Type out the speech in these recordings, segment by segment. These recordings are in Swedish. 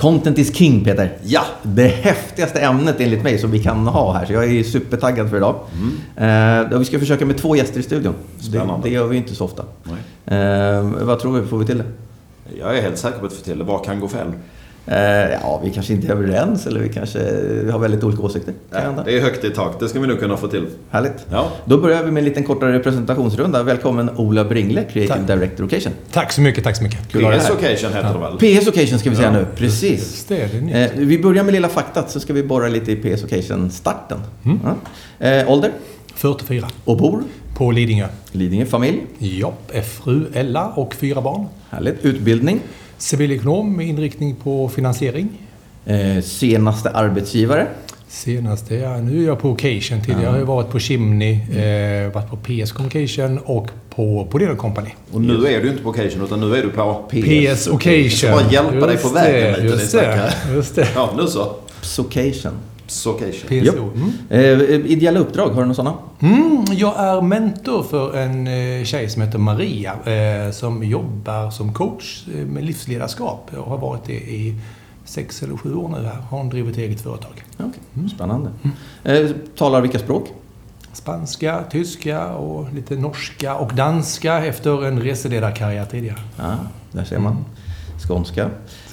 Content is king, Peter. Ja. Det häftigaste ämnet enligt mig som vi kan ha här. Så jag är supertaggad för idag. Eh, och vi ska försöka med två gäster i studion. Det, Spännande. det gör vi inte så ofta. Nej. Eh, vad tror vi? Får vi till det? Jag är helt säker på att få till det. Vad kan gå fel? Eh, ja, vi kanske inte är överens eller vi kanske har väldigt olika åsikter. Hända. det är högt i tak. Det ska vi nog kunna få till. Härligt. Ja. Då börjar vi med en liten kortare presentationsrunda. Välkommen Ola Bringle, Creative Tack. Director Occasion. Tack så mycket, tack så mycket. Kul PS. Occasion heter det väl? PS Occasion ska vi säga Ja, nu. Precis. Det, det är. Eh, vi börjar med lilla faktat så ska vi borra lite i PS Occasion-starten. Mm. Ja. Eh, ålder 44. och bor? På Lidingö. Lidingö, familj? Jobb, är fru Ella och fyra barn. Härligt. Utbildning? Civilekonom med inriktning på finansiering. Eh, senaste arbetsgivare? Senaste, ja, nu är jag på Occasion. Tidigare har jag varit på Chimney, eh, varit på PS Communication och på Bodeno Company. Och nu är du inte på Occasion utan nu är du på... PS Occasion. Jag ska bara hjälpa dig på Just vägen det, lite, Just det, just det. Ja, nu så. Psocation. Occasion. PSO. Mm. Eh, ideella uppdrag, har du några sådana? Mm, jag är mentor för en eh, tjej som heter Maria eh, som jobbar som coach eh, med livsledarskap och har varit det i sex eller sju år nu här. Har hon drivit eget företag. Ja, okej. Spännande. Eh, talar vilka språk? Spanska, tyska och lite norska och danska efter en reseledarkarriär tidigare. Ja, där ser man. Skånska.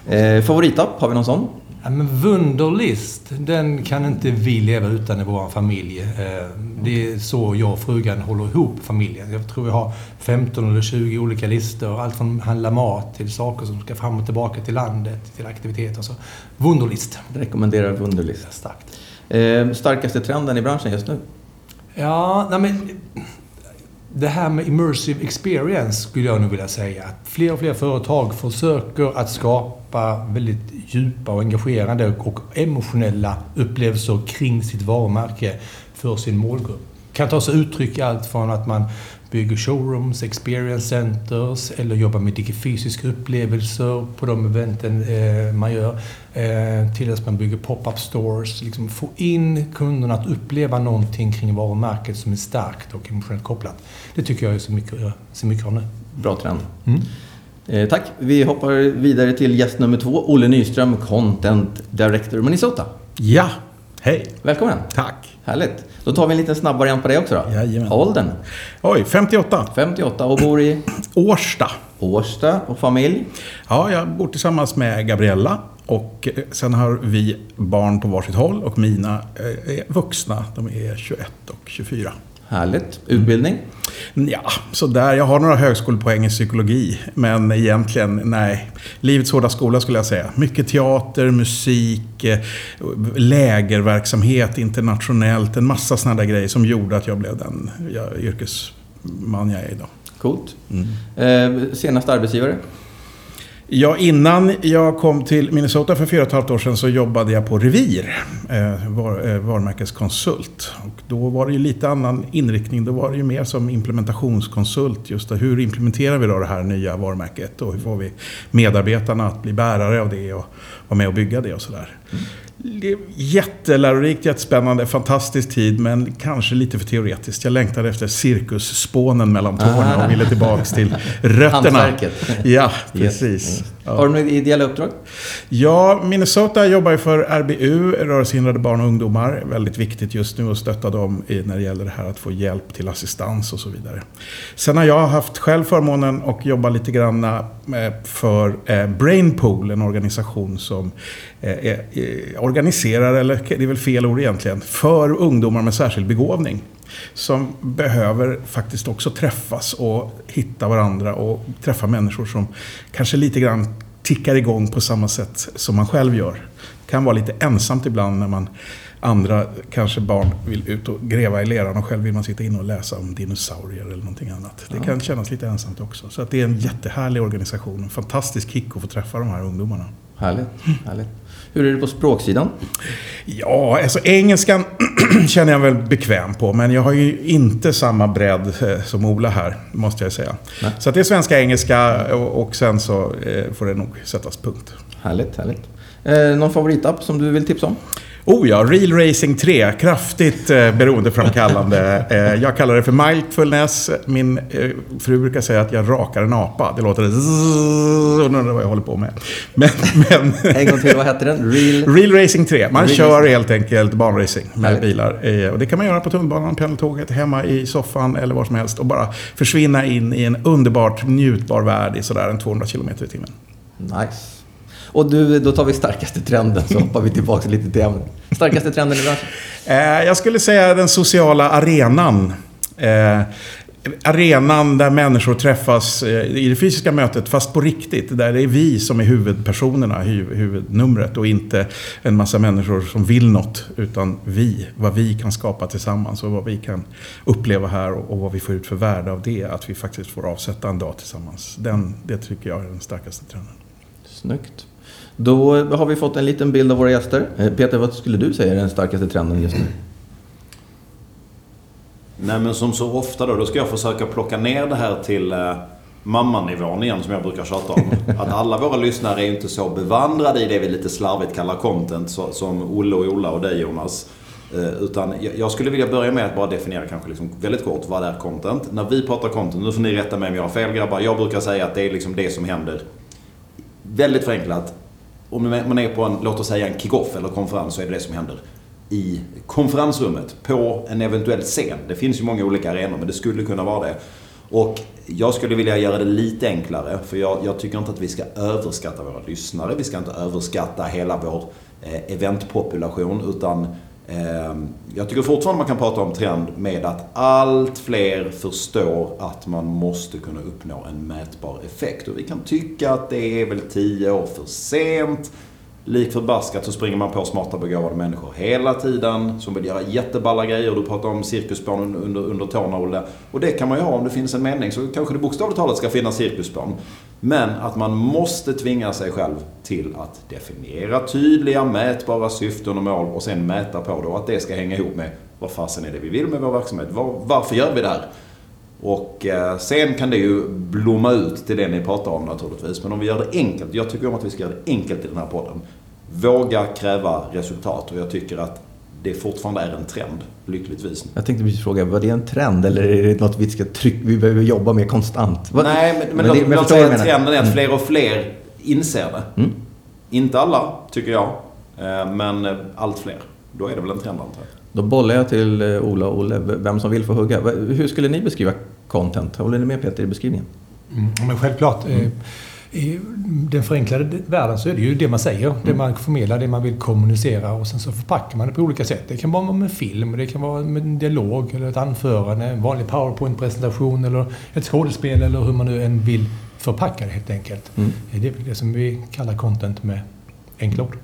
Eh, favoritapp, har vi någon sån? Ja, men Wunderlist, den kan inte vi leva utan i vår familj. Eh, Det är så jag och frugan håller ihop familjen. Jag tror vi har 15 eller 20 olika listor. Allt från handla mat till saker som ska fram och tillbaka till landet, till aktiviteter. Så Wunderlist. Rekommenderar Wunderlist. Starkt. Eh, starkaste trenden i branschen just nu? Ja, nej men... Det här med immersive experience skulle jag nog vilja säga. Att fler och fler företag försöker att skapa väldigt djupa och engagerande och emotionella upplevelser kring sitt varumärke för sin målgrupp. Det kan ta sig uttryck i allt från att man bygger showrooms, experience centers eller jobbar med fysiska upplevelser på de eventen eh, man gör. Eh, till att man bygger pop-up stores. Liksom få in kunderna att uppleva någonting kring varumärket som är starkt och emotionellt kopplat. Det tycker jag är så mycket, ser mycket av nu. Bra trend. Mm. Eh, tack. Vi hoppar vidare till gäst nummer två, Olle Nyström, Content Director Minnesota. Ja, hej. Välkommen! Tack. Härligt. Då tar vi en liten snabb variant på det också då. Jajamän. Åldern? Oj, 58. 58 och bor i Årsta. Årsta och familj? Ja, jag bor tillsammans med Gabriella. Och eh, sen har vi barn på varsitt håll och mina eh, är vuxna. De är 21 och 24. Härligt. Utbildning? Ja, så där. Jag har några högskolepoäng i psykologi. Men egentligen, nej. Livets hårda skola skulle jag säga. Mycket teater, musik, eh, lägerverksamhet internationellt. En massa sådana där grejer som gjorde att jag blev den yrkesman jag är idag. Coolt. Mm. Eh, senaste arbetsgivare? Ja, innan jag kom till Minnesota för fyra och ett halvt år sedan så jobbade jag på Revir, eh, var, eh, varumärkeskonsult. Och då var det ju lite annan inriktning. Då var det ju mer som implementationskonsult. Just det, hur implementerar vi då det här nya varumärket och hur får vi medarbetarna att bli bärare av det och vara med och bygga det och sådär. Mm jättelärorikt, jättespännande, fantastisk tid men kanske lite för teoretiskt. Jag längtade efter cirkusspånen mellan tårna och ville tillbaks till rötterna. Ja, Yes. precis. Ja. Har du några ideella uppdrag? Ja, Minnesota jobbar ju för RBU, rörelsehindrade barn och ungdomar. Väldigt viktigt just nu att stötta dem när det gäller det här att få hjälp till assistans och så vidare. Sen har jag haft själv förmånen att jobba lite grann för eh, Brainpool, en organisation som eh, eh, organiserar, eller det är väl fel ord egentligen, för ungdomar med särskild begåvning. Som behöver faktiskt också träffas och hitta varandra och träffa människor som kanske lite grann tickar igång på samma sätt som man själv gör. Det kan vara lite ensamt ibland när man andra, kanske barn, vill ut och gräva i leran och själv vill man sitta inne och läsa om dinosaurier eller någonting annat. Det kan kännas lite ensamt också. Så att det är en jättehärlig organisation. En fantastisk kick att få träffa de här ungdomarna. Härligt, härligt. Hur är det på språksidan? Ja, alltså engelskan känner jag väl bekväm på. Men jag har ju inte samma bredd eh, som Ola här, måste jag säga. Nej. Så det är svenska, engelska och, och sen så eh, får det nog sättas punkt. Härligt, härligt. Eh, någon favoritapp som du vill tipsa om? Oh ja, Real Racing 3. Kraftigt eh, beroendeframkallande. Eh, jag kallar det för mindfulness. Min eh, fru brukar säga att jag rakar en apa. Det låter zzzz, och undrar vad jag håller på med. Men, men En gång till, vad heter den? Real... Real Racing 3. Man Real kör Racing. helt enkelt banracing med Härligt. bilar. Eh, Och det kan man göra på tunnelbanan, pendeltåget, hemma i soffan eller var som helst. Och bara försvinna in i en underbart njutbar värld i sådär en 200 km i timmen. Nice. Och du, då tar vi starkaste trenden så hoppar vi tillbaka lite till ämnet. Starkaste trenden i branschen? Eh, jag skulle säga den sociala arenan. Eh, arenan där människor träffas eh, i det fysiska mötet, fast på riktigt. Där det är vi som är huvudpersonerna, hu- huvudnumret och inte en massa människor som vill något. Utan vi, vad vi kan skapa tillsammans och vad vi kan uppleva här och, och vad vi får ut för värde av det. Att vi faktiskt får avsätta en dag tillsammans. Den, det tycker jag är den starkaste trenden. Snyggt. Då har vi fått en liten bild av våra gäster. Eh, Peter, vad skulle du säga är den starkaste trenden just nu? Nej men som så ofta då, då ska jag försöka plocka ner det här till eh, mammanivån igen som jag brukar tjata om. Att alla våra lyssnare är inte så bevandrade i det vi lite slarvigt kallar content så, som Olle och Ola och dig Jonas. Eh, utan jag, jag skulle vilja börja med att bara definiera kanske liksom väldigt kort vad är content. När vi pratar content, nu får ni rätta mig om jag har fel grabbar. Jag brukar säga att det är liksom det som händer. Väldigt förenklat. Om man är på en, låt oss säga en kick-off eller konferens så är det det som händer i konferensrummet på en eventuell scen. Det finns ju många olika arenor men det skulle kunna vara det. Och jag skulle vilja göra det lite enklare för jag, jag tycker inte att vi ska överskatta våra lyssnare. Vi ska inte överskatta hela vår eh, eventpopulation utan Ehm, jag tycker fortfarande man kan prata om trend med att allt fler förstår att man måste kunna uppnå en mätbar effekt. Och vi kan tycka att det är väl tio år för sent. Lik förbaskat så springer man på smarta begåvade människor hela tiden som vill göra jätteballa grejer. Du pratar om cirkusspån under, under tårna Olle. Och det kan man ju ha om det finns en mening. Så kanske det bokstavligt talat ska finnas cirkusspån. Men att man måste tvinga sig själv till att definiera tydliga mätbara syften och mål och sen mäta på det. Och att det ska hänga ihop med vad fasen är det vi vill med vår verksamhet? Var, varför gör vi det här? Och eh, sen kan det ju blomma ut till det ni pratar om naturligtvis. Men om vi gör det enkelt. Jag tycker om att vi ska göra det enkelt i den här podden. Våga kräva resultat. Och jag tycker att det fortfarande är en trend, lyckligtvis. Jag tänkte precis fråga, var det en trend eller är det något vi ska trycka, vi behöver jobba med konstant? Nej, men, men, det- låt, jag låt säga att trenden är att Mm. fler och fler inser det. Mm. Inte alla, tycker jag. Eh, Men allt fler. Då är det väl en trend antar jag. Då bollar jag till eh, Ola och Olle, vem som vill få hugga. Hur skulle ni beskriva content? Håller ni med Peter i beskrivningen? Mm, men självklart. eh, I den förenklade världen så är det ju det man säger, det man förmedlar, det man vill kommunicera och sen så förpackar man det på olika sätt. Det kan vara med film, det kan vara med en dialog eller ett anförande, en vanlig powerpoint-presentation eller ett skådespel eller hur man nu än vill förpacka det helt enkelt. Mm. Det är det som vi kallar content med enkla ord.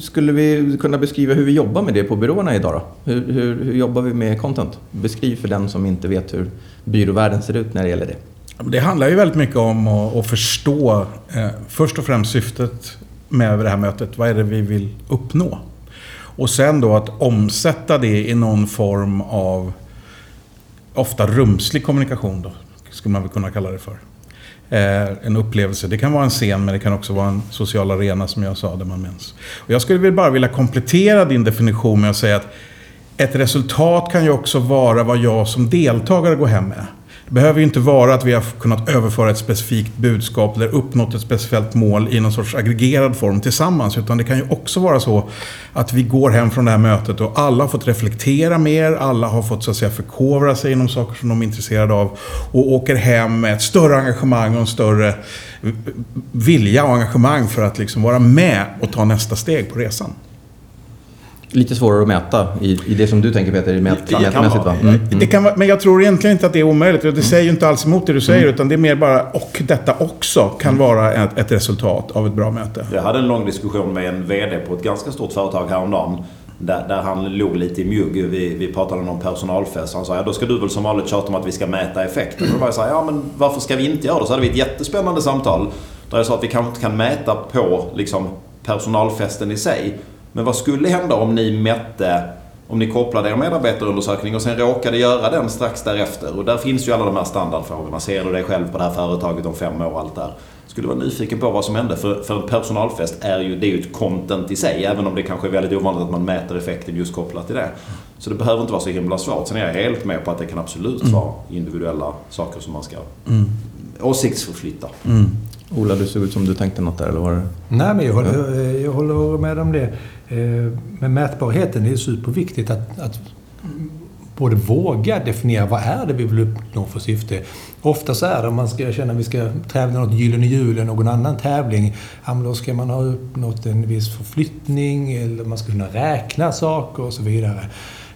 Skulle vi kunna beskriva hur vi jobbar med det på byråerna idag då? Hur, hur, hur jobbar vi med content? Beskriv för den som inte vet hur byråvärlden ser ut när det gäller det. Det handlar ju väldigt mycket om att, att förstå eh, först och främst syftet med det här mötet. Vad är det vi vill uppnå? Och sen då att omsätta det i någon form av ofta rumslig kommunikation då, skulle man väl kunna kalla det för. Eh, en upplevelse. Det kan vara en scen men det kan också vara en social arena som jag sa där man minns. Och jag skulle bara vilja komplettera din definition med att säga att ett resultat kan ju också vara vad jag som deltagare går hem med. Det behöver ju inte vara att vi har kunnat överföra ett specifikt budskap eller uppnått ett speciellt mål i någon sorts aggregerad form tillsammans. Utan det kan ju också vara så att vi går hem från det här mötet och alla har fått reflektera mer, alla har fått så att säga förkovra sig inom saker som de är intresserade av och åker hem med ett större engagemang och en större vilja och engagemang för att liksom vara med och ta nästa steg på resan. Lite svårare att mäta i, i det som du tänker Peter, mät, Det mätmässigt vara. va? Mm. Det kan vara, men jag tror egentligen inte att det är omöjligt. och Det säger ju inte alls emot det du säger. Utan det är mer bara, och detta också kan vara ett, ett resultat av ett bra möte. Jag hade en lång diskussion med en VD på ett ganska stort företag häromdagen. Där, där han låg lite i mjugg. Vi, vi pratade om personalfest. Han sa ja, då ska du väl som vanligt tjata om att vi ska mäta effekten. Och då var jag så här, ja men varför ska vi inte göra det? Så hade vi ett jättespännande samtal. Där jag sa att vi kanske inte kan mäta på liksom, personalfesten i sig. Men vad skulle hända om ni mätte om ni kopplade er medarbetarundersökning och sen råkade göra den strax därefter. Och där finns ju alla de här standardfrågorna. Ser du dig själv på det här företaget om fem år och allt där. Skulle vara nyfiken på vad som hände. För, för en personalfest är ju, det är ju ett content i sig. Även om det kanske är väldigt ovanligt att man mäter effekten just kopplat till det. Så det behöver inte vara så himla svårt. Sen är jag helt med på att det kan absolut Mm. vara individuella saker som man ska åsiktsförflytta. Ola, du såg ut som du tänkte något där, eller var det? Nej, men jag håller, jag håller med om det. Eh, Med mätbarheten, det är superviktigt att, att både våga definiera vad är det vi vill uppnå för syfte. Ofta så är det om man ska känna att vi ska tävla något Gyllene Jul eller någon annan tävling. Ja, men då ska man ha uppnått en viss förflyttning eller man ska kunna räkna saker och så vidare.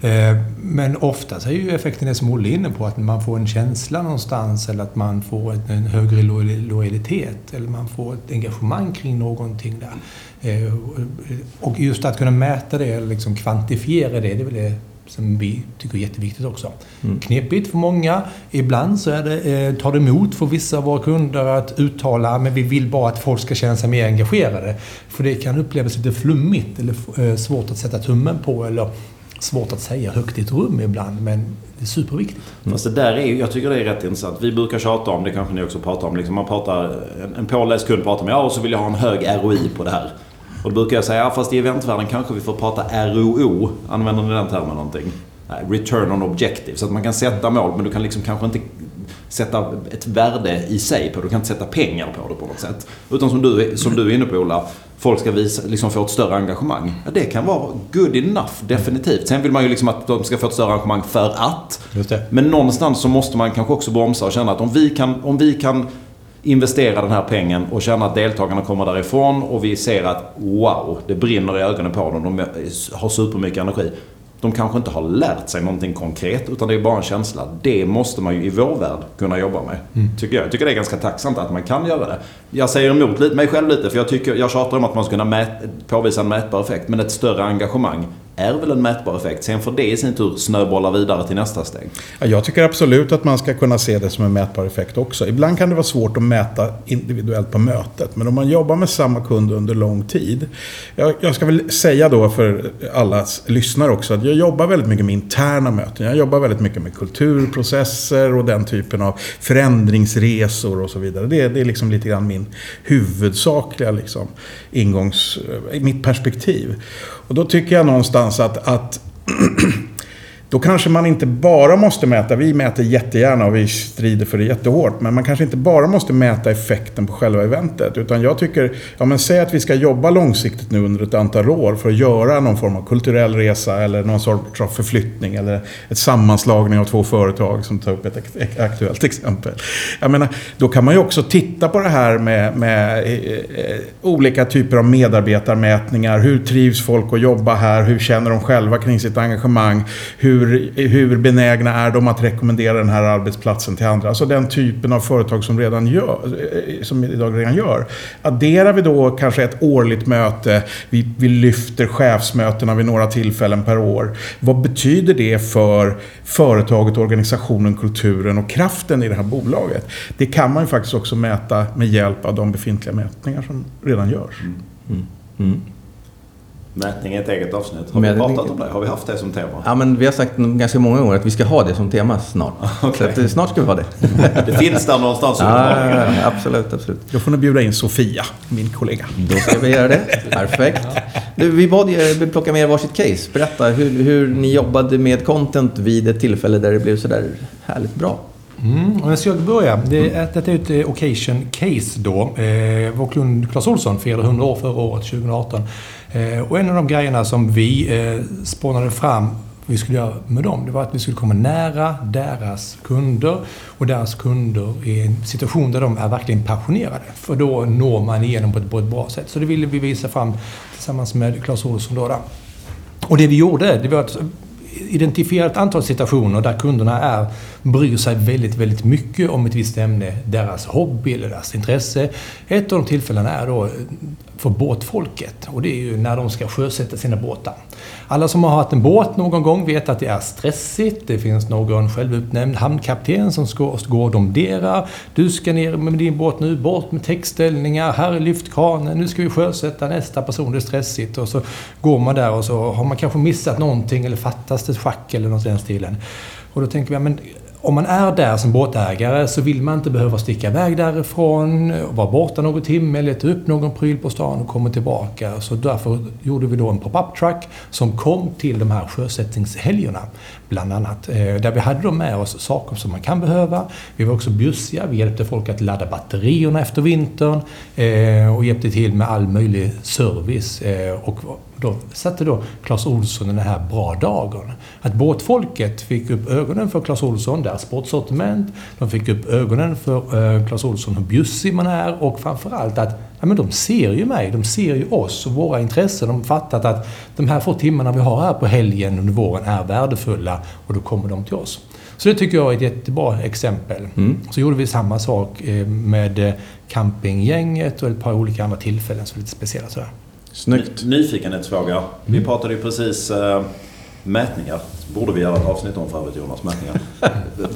Eh, Men ofta så är ju effekten det som Olle inne på, att man får en känsla någonstans eller att man får en- högre lo- lojalitet eller man får ett engagemang kring någonting där. Eh, Och just att kunna mäta det, eller liksom kvantifiera det, det är väl det som vi tycker är jätteviktigt också. Knepigt för många. Ibland så är det, eh, tar det emot för vissa av våra kunder att uttala men vi vill bara att folk ska känna sig mer engagerade. För det kan upplevas lite flummigt eller eh, svårt att sätta tummen på eller svårt att säga högt i ett rum ibland. Men det är superviktigt. Fast det där är ju, jag tycker det är rätt intressant. Vi brukar tjata om, det kanske ni också pratar om, liksom man pratar, en, en påläst kund pratar om ja och så vill jag ha en hög ROI på det här. Och då brukar jag säga, ja fast i eventvärlden kanske vi får prata ROO. Använder ni den termen någonting? Nej, Return on Objective. Så att man kan sätta mål men du kan liksom kanske inte sätta ett värde i sig på. Du kan inte sätta pengar på det på något sätt. Utan som du, som du är inne på Ola, folk ska visa, liksom få ett större engagemang. Ja, det kan vara good enough, definitivt. Sen vill man ju liksom att de ska få ett större engagemang för att. Men någonstans så måste man kanske också bromsa och känna att om vi kan, om vi kan investera den här pengen och känna att deltagarna kommer därifrån och vi ser att wow, det brinner i ögonen på dem, de har supermycket energi. De kanske inte har lärt sig någonting konkret utan det är bara en känsla. Det måste man ju i vår värld kunna jobba med. Tycker jag. jag tycker det är ganska tacksamt att man kan göra det. Jag säger emot mig själv lite för jag, tycker, jag tjatar om att man ska kunna mät, påvisa en mätbar effekt. Men ett större engagemang är väl en mätbar effekt. Sen får det i sin tur snöbolla vidare till nästa steg. Ja, jag tycker absolut att man ska kunna se det som en mätbar effekt också. Ibland kan det vara svårt att mäta individuellt på mötet. Men om man jobbar med samma kund under lång tid. Jag, jag ska väl säga då för alla lyssnare också att jag jobbar väldigt mycket med interna möten. Jag jobbar väldigt mycket med kulturprocesser och den typen av förändringsresor och så vidare. Det, är- det är liksom lite grann min huvudsakliga liksom, ingångs... Eh, mitt perspektiv. Och då tycker jag någonstans att, att då kanske man inte bara måste mäta, vi mäter jättegärna och vi strider för det jättehårt, men man kanske inte bara måste mäta effekten på själva eventet. Utan jag tycker, ja men säg att vi ska jobba långsiktigt nu under ett antal år för att göra någon form av kulturell resa eller någon sorts av förflyttning eller ett sammanslagning av två företag som tar upp ett aktuellt exempel. Jag menar, då kan man ju också titta på det här med, med eh, olika typer av medarbetarmätningar. Hur trivs folk att jobba här? Hur känner de själva kring sitt engagemang? Hur, hur benägna är de att rekommendera den här arbetsplatsen till andra? Alltså den typen av företag som, redan gör, eh, som idag redan gör. Adderar vi då kanske ett årligt möte, vi, vi lyfter chefsmötena vid några tillfällen per år. Vad betyder det för företaget, organisationen, kulturen och kraften i det här bolaget? Det kan man ju faktiskt också mäta med hjälp av de befintliga mätningar som redan görs. Mm. Mm. Mm. Mätning är ett eget avsnitt. Har vi Mätning- pratat om det? Har vi haft det som tema? Ja, men vi har sagt ganska många gånger att vi ska ha det som tema snart. Så att, eh, snart ska vi ha det. Det finns där någonstans. Ja, absolut, absolut. Då får ni bjuda in Sofia, min kollega. Då ska vi göra det. Perfekt. Du, vi bad er plocka med er varsitt case. Berätta hur, hur ni jobbade med content vid ett tillfälle där det blev sådär härligt bra. Mm, och jag ska börja. Det, är- Detta är ett eh, occasion case då. Eh, vår kund Clas Ohlson firade 100 år förra året, 2018. Eh, och en av de grejerna som vi eh, spånade fram vi skulle göra med dem, det var att vi skulle komma nära deras kunder och deras kunder i en situation där de är verkligen passionerade. För då når man igenom på ett, på ett bra sätt. Så det ville vi visa fram tillsammans med Clas Ohlson då. då. Och det vi gjorde, det var att identifiera ett antal situationer där kunderna är bryr sig väldigt, väldigt mycket om ett visst ämne, deras hobby eller deras intresse. Ett av de tillfällena är då eh, för båtfolket och det är ju när de ska sjösätta sina båtar. Alla som har haft en båt någon gång vet att det är stressigt. Det finns någon självutnämnd hamnkapten som ska gå och domdera. Du ska ner med din båt nu, bort med textställningar, här är lyftkranen, nu ska vi sjösätta nästa person, det är stressigt. Och så går man där och så har man kanske missat någonting eller fattas ett schack eller något i den stilen. Och då tänker vi, men om man är där som båtägare så vill man inte behöva sticka iväg därifrån, vara borta någon timme, leta upp någon pryl på stan och komma tillbaka. Så därför gjorde vi då en pop-up truck som kom till de här sjösättningshelgerna, bland annat. Eh, där vi hade då med oss saker som man kan behöva. Vi var också bjussiga, vi hjälpte folk att ladda batterierna efter vintern eh, och hjälpte till med all möjlig service. Eh, och då satte då Clas Olsson den här bra dagen. Att båtfolket fick upp ögonen för Clas Olsson, deras sportsortiment. De fick upp ögonen för eh, Clas Olsson, hur bjussig man är och framförallt att ja, men de ser ju mig, de ser ju oss och våra intressen. De har fattat att de här få timmarna vi har här på helgen under våren är värdefulla och då kommer de till oss. Så det tycker jag är ett jättebra exempel. Mm. Så gjorde vi samma sak eh, med eh, campinggänget och ett par olika andra tillfällen som är lite speciella sådär. Snyggt. Nyfikenhetsfråga. Mm. Vi pratade ju precis äh, mätningar. Borde vi göra ett avsnitt om för övrigt Jonas, mätningar.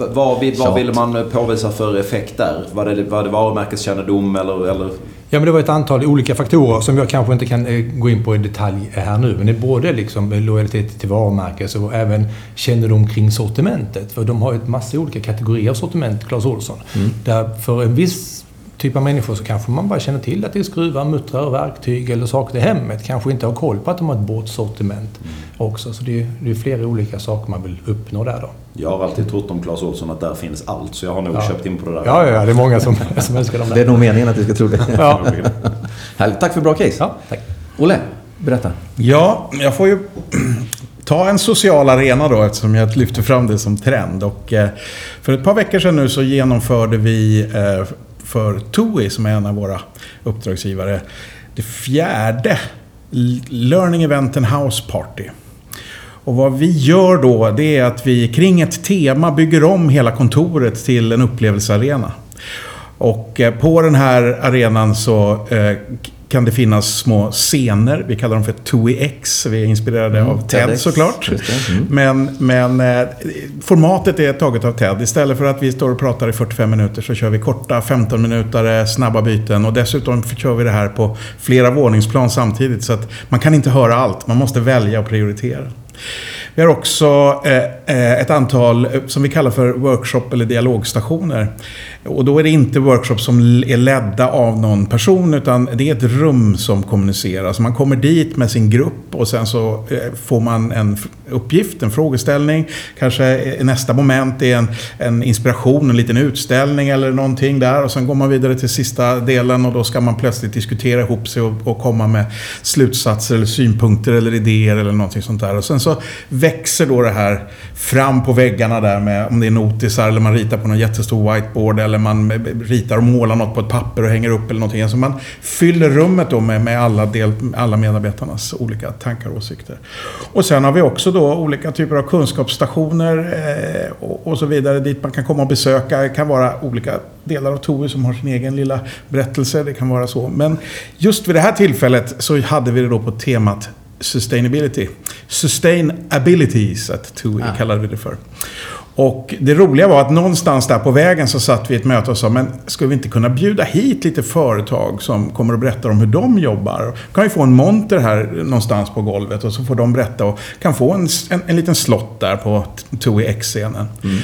vad, vad ville man påvisa för effekt där? Var det, var det varumärkeskännedom eller, eller? Ja, men det var ett antal olika faktorer som jag kanske inte kan eh, gå in på i detalj här nu. Men det är både liksom lojalitet till varumärket och även kännedom kring sortimentet. För de har ju ett massa olika kategorier av sortiment, Clas Ohlson. Mm. Där för en viss typ av människor så kanske man bara känner till att det är skruvar, muttrar, verktyg eller saker till hemmet. Kanske inte har koll på att de har ett båtsortiment mm. också. Så det är, det är flera olika saker man vill uppnå där då. Jag har alltid trott om Clas Ohlson att där finns allt, så jag har nog ja. köpt in på det där. Ja, ja, det är många som, som älskar dem där. Det är nog meningen att vi ska tro det. ja. Härligt. Tack för bra case. Ja, tack. Olle, berätta. Ja, jag får ju ta en social arena då eftersom jag lyfter fram det som trend. Och, eh, för ett par veckor sedan nu så genomförde vi eh, för TUI som är en av våra uppdragsgivare. Det fjärde Learning Event and House Party. Och vad vi gör då det är att vi kring ett tema bygger om hela kontoret till en upplevelsearena. Och eh, på den här arenan så eh, kan det finnas små scener. Vi kallar dem för TUI-X. Vi är inspirerade mm, av TED, TED såklart. Mm. Men, men eh, formatet är taget av TED. Istället för att vi står och pratar i 45 minuter så kör vi korta 15 minuter snabba byten. Och dessutom kör vi det här på flera våningsplan samtidigt. Så att man kan inte höra allt. Man måste välja och prioritera. Vi har också eh, eh, ett antal som vi kallar för workshop eller dialogstationer. Och då är det inte workshops som är ledda av någon person utan det är ett rum som kommunicerar. Så man kommer dit med sin grupp och sen så eh, får man en uppgift, en frågeställning. Kanske eh, nästa moment är en, en inspiration, en liten utställning eller någonting där. Och sen går man vidare till sista delen och då ska man plötsligt diskutera ihop sig och, och komma med slutsatser eller synpunkter eller idéer eller någonting sånt där. Och sen så växer då det här fram på väggarna där med om det är notisar eller man ritar på någon jättestor whiteboard eller man ritar och målar något på ett papper och hänger upp eller någonting. Alltså man fyller rummet då med, med alla, del, alla medarbetarnas olika tankar och åsikter. Och sen har vi också då olika typer av kunskapsstationer eh, och, och, så vidare dit man kan komma och besöka. Det kan vara olika delar av TOI som har sin egen lilla berättelse. Det kan vara så. Men just vid det här tillfället så hade vi det då på temat sustainability. Sustainabilities, att TUI ah. kallade vi det för. Och det roliga var att någonstans där på vägen så satt vi i ett möte och sa, men skulle vi inte kunna bjuda hit lite företag som kommer och berättar om hur de jobbar? Kan vi få en monter här någonstans på golvet och så får de berätta och kan få en, en, en liten slott där på 2X-scenen. Mm.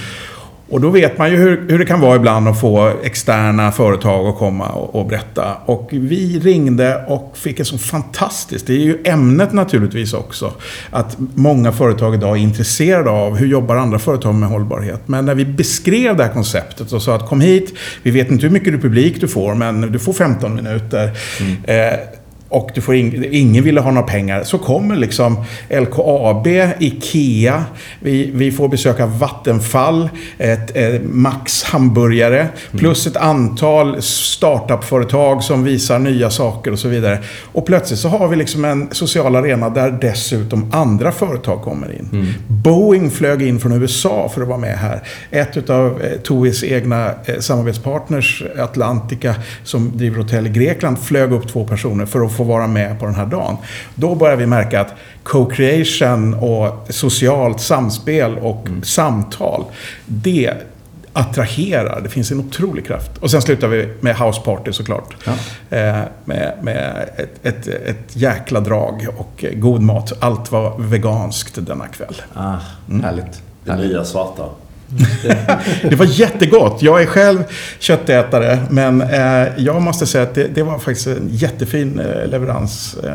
Och då vet man ju hur, hur, det kan vara ibland att få externa företag att komma och, och, berätta. Och vi ringde och fick ett så fantastiskt, det är ju ämnet naturligtvis också, att många företag idag är intresserade av hur jobbar andra företag med hållbarhet. Men när vi beskrev det här konceptet och sa att kom hit, vi vet inte hur mycket publik du får, men du får 15 minuter. Mm. Eh, och du får ing, ingen ville ha några pengar. Så kommer liksom LKAB, IKEA, vi, vi får besöka Vattenfall, ett, ett Max hamburgare, plus ett antal startupföretag som visar nya saker och så vidare. Och plötsligt så har vi liksom en social arena där dessutom andra företag kommer in. Boeing flög in från USA för att vara med här. Ett av eh, Toys egna eh, samarbetspartners, Atlantica, som driver hotell i Grekland, flög upp två personer för att få vara med på den här dagen. Då börjar vi märka att co-creation och socialt samspel och samtal, det attraherar. Det finns en otrolig kraft. Och sen slutar vi med house party såklart. Ja. Eh, med med ett, ett, ett jäkla drag och god mat. Allt var veganskt denna kväll. Ah, Härligt. Det nya svarta. Det var jättegott. Jag är själv köttätare, men eh, jag måste säga att det, det var faktiskt en jättefin eh, leverans. Eh,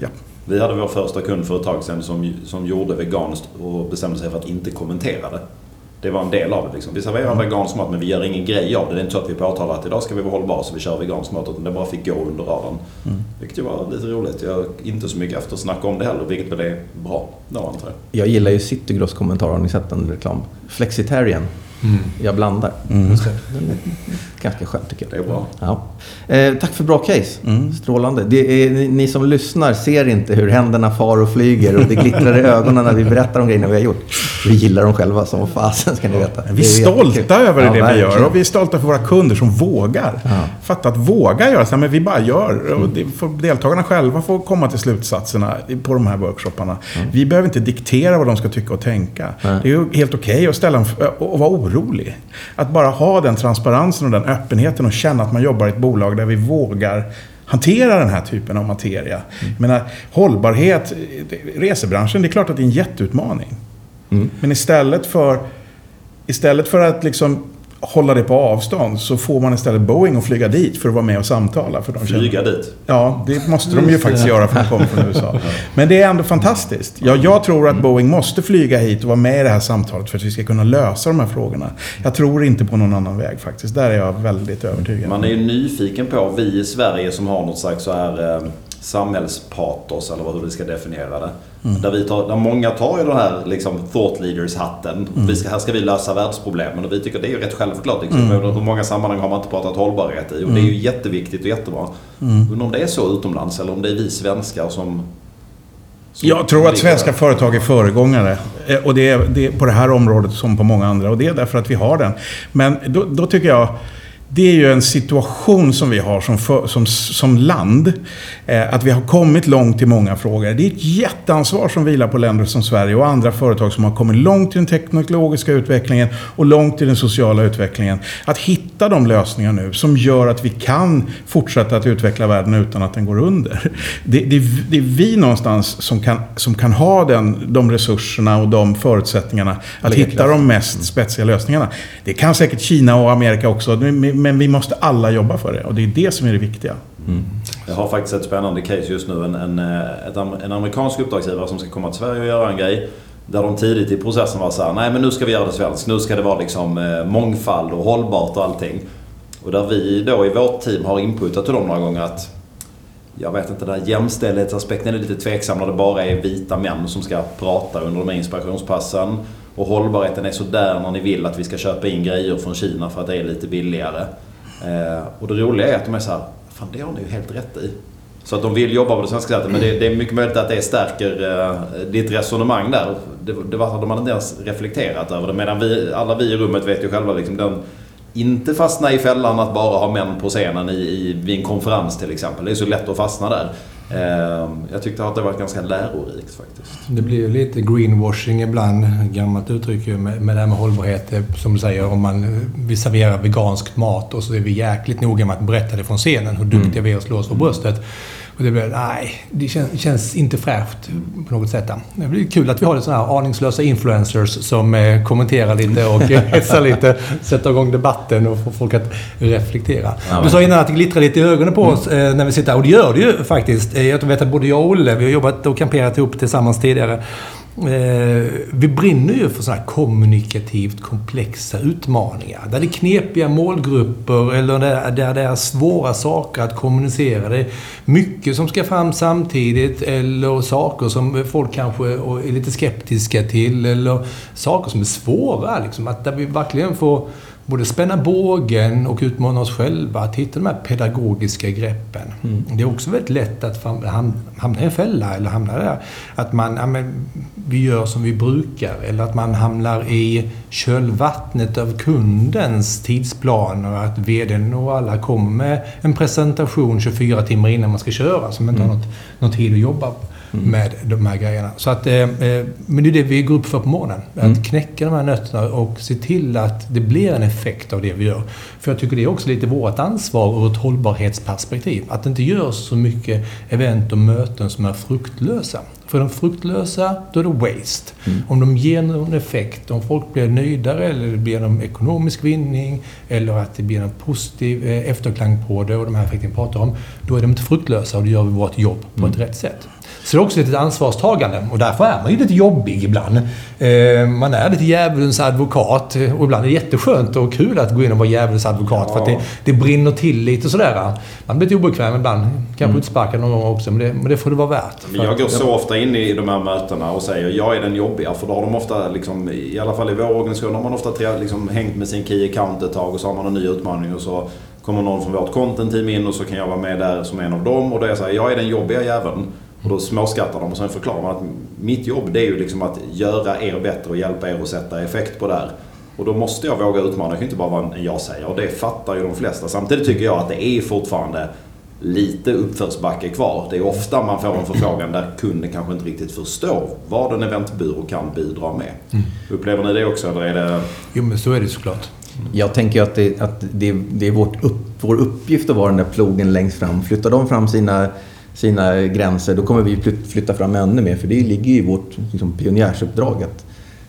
ja. Vi hade vår första kund för ett tag sedan som, som gjorde veganskt och bestämde sig för att inte kommentera det. Det var en del av det. Liksom. Vi serverar vegansk mat men vi gör ingen grej av det. Det är inte så att vi påtalar att idag ska vi vara hållbara så vi kör vegansk mat. Utan det bara fick gå under radarn. Vilket ju var lite roligt. Jag har inte så mycket eftersnack om det heller. Vilket väl är bra då antar jag. Jag gillar ju Citygross kommentar, har ni sett den reklam? Flexitarian. Jag blandar. Är ganska skön tycker jag. Det är bra. Ja. Eh, tack för bra case. Strålande. Det är, ni- ni som lyssnar ser inte hur händerna far och flyger och det glittrar i ögonen när vi berättar om grejerna vi har gjort. Vi gillar dem själva som fasen ska ni veta. Vi är stolta över Ja, det vi verkligen. gör och vi är stolta för våra kunder som vågar. Ja. Fatta att våga göra så här, men vi bara gör. Och det får deltagarna själva får komma till slutsatserna på de här workshopparna. Vi behöver inte diktera vad de ska tycka och tänka. Nej. Det är ju helt okej att ställa en, och vara orolig. Att bara ha den transparensen och den öppenheten och känna att man jobbar i ett bolag där vi vågar hantera den här typen av materia. Jag menar, hållbarhet, resebranschen, det är klart att det är en jätteutmaning. Men istället för, istället för att liksom hålla det på avstånd så får man istället Boeing att flyga dit för att vara med och samtala. För de känner- Flyga dit. Ja, det måste de ju faktiskt göra för att de kommer från USA. Men det är ändå fantastiskt. Ja, jag tror att Boeing måste flyga hit och vara med i det här samtalet för att vi ska kunna lösa de här frågorna. Jag tror inte på någon annan väg faktiskt. Där är jag väldigt övertygad. Man är ju nyfiken på, vi i Sverige som har något slags så här eh, samhällspatos eller vad hur vi ska definiera det. Där, vi tar, där många tar ju den här liksom, thought leaders-hatten. Vi ska, här ska vi lösa världsproblemen och vi tycker det är ju rätt självklart. Liksom. Men Hur många sammanhang har man inte pratat hållbarhet i? Och det är ju jätteviktigt och jättebra. Undrar om det är så utomlands eller om det är vi svenskar som... som Jag tror att svenska företag är föregångare. Eh, Och det är, det är på det här området som på många andra. Och det är därför att vi har den. Men då, då tycker jag... Det är ju en situation som vi har som, för, som, som land. Eh, att vi har kommit långt i många frågor. Det är ett jätteansvar som vilar på länder som Sverige och andra företag som har kommit långt i den teknologiska utvecklingen och långt i den sociala utvecklingen. Att hitta de lösningar nu som gör att vi kan fortsätta att utveckla världen utan att den går under. Det, det, är- det är vi någonstans som kan, som kan ha den, de resurserna och de förutsättningarna att hitta de mest spetsiga lösningarna. Det kan säkert Kina och Amerika också, men men vi måste alla jobba för det. Och det är det som är det viktiga. Mm. Jag har faktiskt ett spännande case just nu. En, en, eh, ett, en amerikansk uppdragsgivare som ska komma till Sverige och göra en grej. Där de tidigt i processen var så här, nej men nu ska vi göra det svenskt. Nu ska det vara liksom eh, mångfald och hållbart och allting. Och där vi då i vårt team har inputat till dem några gånger att jag vet inte, den där jämställdhetsaspekten är lite tveksam när det bara är vita män som ska prata under de här inspirationspassen. Och hållbarheten är sådär när ni vill att vi ska köpa in grejer från Kina för att det är lite billigare. Eh, och det roliga är att de är så här, fan det har ni ju helt rätt i. Så att de vill jobba på det svenska sättet men det, det är mycket möjligt att det stärker eh, ditt resonemang där. Det, det var, de hade inte ens reflekterat över det. Medan vi, alla vi i rummet vet ju själva liksom den inte fastna i fällan att bara ha män på scenen i, i, vid en konferens till exempel. Det är så lätt att fastna där. Eh, jag tyckte att det var ganska lärorikt faktiskt. Det blir ju lite greenwashing ibland, gammalt uttryck med, med det här med hållbarhet. Som du säger, om man eh, vill servera vegansk mat och så är vi jäkligt noga med att berätta det från scenen, hur duktiga vi är att slå oss för bröstet. Och det blir, nej, det känns, känns inte fräscht på något sätt. Det blir kul att vi har sådana här aningslösa influencers som eh, kommenterar lite och hetsar lite, sätter igång debatten och får folk att reflektera. Du sa innan att det glittrar lite i ögonen på oss eh, när vi sitter här och det gör det ju faktiskt. Eh, Jag vet att både jag och Olle, vi har jobbat och kamperat ihop tillsammans tidigare. Eh, vi brinner ju för sådana här kommunikativt komplexa utmaningar. Där det är knepiga målgrupper eller där, där det är svåra saker att kommunicera. Det är mycket som ska fram samtidigt eller saker som folk kanske är lite skeptiska till eller saker som är svåra. Liksom, att där vi verkligen får både spänna bågen och utmana oss själva att hitta de här pedagogiska greppen. Mm. Det är också väldigt lätt att hamna i en fälla eller hamna där. Att man, ja, men, vi gör som vi brukar eller att man hamnar i kölvattnet av kundens tidsplaner. Att VDn och alla kommer med en presentation 24 timmar innan man ska köra som inte mm. har något, något tid att jobba mm. med de här grejerna. Så att, eh, eh, men det är det vi går upp för på morgonen. Mm. Att knäcka de här nötterna och se till att det blir en effekt av det vi gör. För jag tycker det är också lite vårt ansvar ur ett hållbarhetsperspektiv. Att det inte görs så mycket event och möten som är fruktlösa. För de fruktlösa, då är det waste. Mm. Om de ger någon effekt, om folk blir nöjdare eller det blir någon ekonomisk vinning eller att det blir en positiv eh, efterklang på det och de här effekterna vi pratar om, då är de inte fruktlösa och då gör vi vårt jobb på ett mm. rätt sätt. Så det är också ett ansvarstagande och därför är man ju lite jobbig ibland. Eh, man är lite djävulens advokat och ibland är det jätteskönt och kul att gå in och vara djävulens advokat ja. för att det, det brinner till lite sådär. Man blir lite obekväm ibland. Kanske mm. utsparkad någon gång också, men det, men det får det vara värt. Jag går så ofta in i de här mötena och säger jag är den jobbiga. För då har de ofta, liksom, i alla fall i vår organisation, har man ofta liksom, hängt med sin key account ett tag och så har man en ny utmaning och så kommer någon från vårt content team in och så kan jag vara med där som en av dem. Och då är jag så här, jag är den jobbiga jäveln. Och då småskattar de och sen förklarar man att mitt jobb det är ju liksom att göra er bättre och hjälpa er att sätta effekt på det här. Och då måste jag våga utmana, det kan inte bara vara en ja-sägare. Och det fattar ju de flesta. Samtidigt tycker jag att det är fortfarande lite uppförsbacke kvar. Det är ofta man får en förfrågan där kunden kanske inte riktigt förstår vad en eventbyrå kan bidra med. Mm. Upplever ni det också eller är det... Jo men så är det såklart. Jag tänker att det, att det, det är vårt upp, vår uppgift att vara den där plogen längst fram. Flyttar de fram sina sina gränser, då kommer vi flytta fram ännu mer. För det ligger ju i vårt liksom, pionjärsuppdrag att,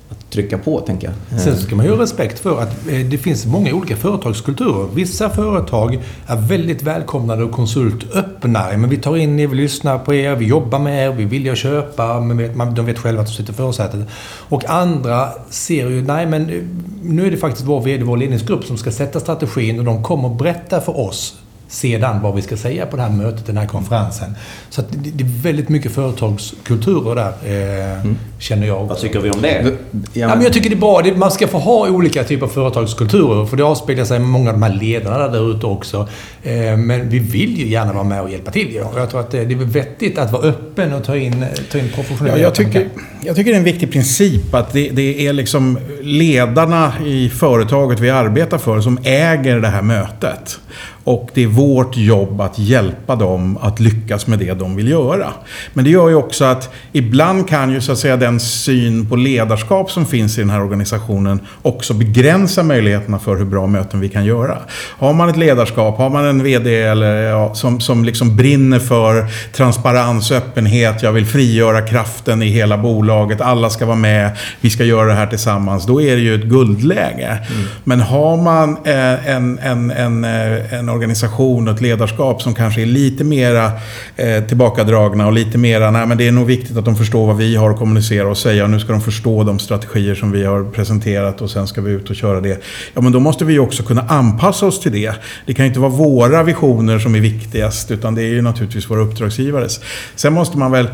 att trycka på, tänker jag. Sen ska man ju ha respekt för att eh, det finns många olika företagskulturer. Vissa företag är väldigt välkomnande och konsultöppna. Men vi tar in er, vi lyssnar på er, vi jobbar med er, vi vill ju köpa. Men de vet själva att de sitter i försätet. Och andra ser ju, nej men eh, nu är det faktiskt vår VD, vår ledningsgrupp som ska sätta strategin och de kommer berätta för oss sedan vad vi ska säga på det här mötet, den här konferensen. Så att det, är väldigt mycket företagskulturer där, eh, mm. känner jag. Vad tycker vi om det? Ja, men jag tycker det är bra. man ska få ha olika typer av företagskulturer, för det avspeglar sig i många av de här ledarna där ute också. Eh, men vi vill ju gärna vara med och hjälpa till. Ja. Jag tror att det, det är vettigt att vara öppen och ta in, ta in professionella ja, jag, tycker, jag tycker det är en viktig princip att det, det är liksom ledarna i företaget vi arbetar för som äger det här mötet. Och det är vårt jobb att hjälpa dem att lyckas med det de vill göra. Men det gör ju också att ibland kan ju så att säga den syn på ledarskap som finns i den här organisationen också begränsa möjligheterna för hur bra möten vi kan göra. Har man ett ledarskap, har man en VD eller, ja, som, som liksom brinner för transparens öppenhet, jag vill frigöra kraften i hela bolaget, alla ska vara med, vi ska göra det här tillsammans, då är det ju ett guldläge. Mm. Men har man eh, en, en, en, eh, en organisation och ett ledarskap som kanske är lite mera eh, tillbakadragna och lite mera, nej men det är nog viktigt att de förstår vad vi har att kommunicera och säga och nu ska de förstå de strategier som vi har presenterat och sen ska vi ut och köra det. Ja men då måste vi också kunna anpassa oss till det. Det kan inte vara våra visioner som är viktigast utan det är ju naturligtvis våra uppdragsgivares. Sen måste man väl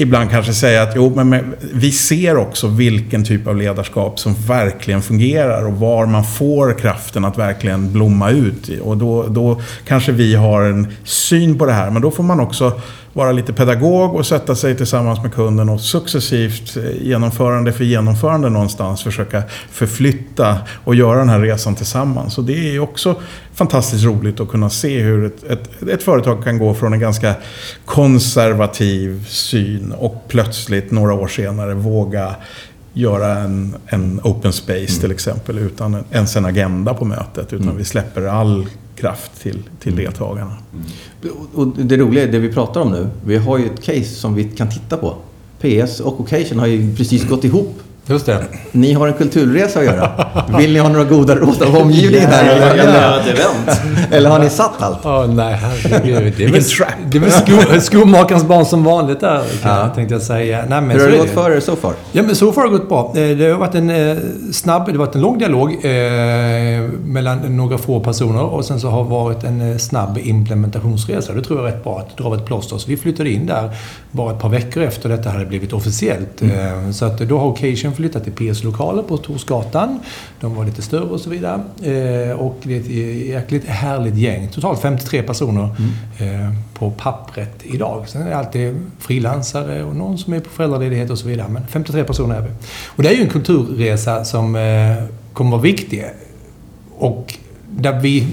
ibland kanske säga att jo, men, men, vi ser också vilken typ av ledarskap som verkligen fungerar och var man får kraften att verkligen blomma ut. Och då, då kanske vi har en syn på det här, men då får man också vara lite pedagog och sätta sig tillsammans med kunden och successivt eh, genomförande för genomförande någonstans försöka förflytta och göra den här resan tillsammans. Och det är också fantastiskt roligt att kunna se hur ett, ett, ett företag kan gå från en ganska konservativ syn och plötsligt några år senare våga göra en, en open space mm. till exempel utan ens en agenda på mötet. Utan mm. vi släpper all kraft till, till mm. deltagarna. Mm. Och det roliga är det vi pratar om nu. Vi har ju ett case som vi kan titta på. PS och Occasion har ju precis gått ihop Just det. Ni har en kulturresa att göra. Vill ni ha några goda råd av omgivningen här? Eller, kan eller, eller har ni satt allt? Åh nej, herregud. Det är väl, trap. det är väl sko, skomakarens barn som vanligt där, Ja. tänkte jag säga. Nej, men Hur har det är gått för er så far? Ja, men så far har det gått bra. Eh, Det har varit en eh, snabb, det har varit en lång dialog eh, mellan några få personer och sen så har det varit en eh, snabb implementationsresa. Det tror jag är rätt bra att dra av ett plåster. Så vi flyttade in där bara ett par veckor efter detta hade blivit officiellt. Eh, Så att då har Occasion flyttat till PS-lokaler på Torsgatan. De var lite större och så vidare. Eh, Och det är ett jäkligt härligt gäng. Totalt 53 personer eh, på pappret idag. Sen är det alltid frilansare och någon som är på föräldraledighet och så vidare. Men 53 personer är vi. Och det är ju en kulturresa som eh, kommer vara viktig. Och där vi...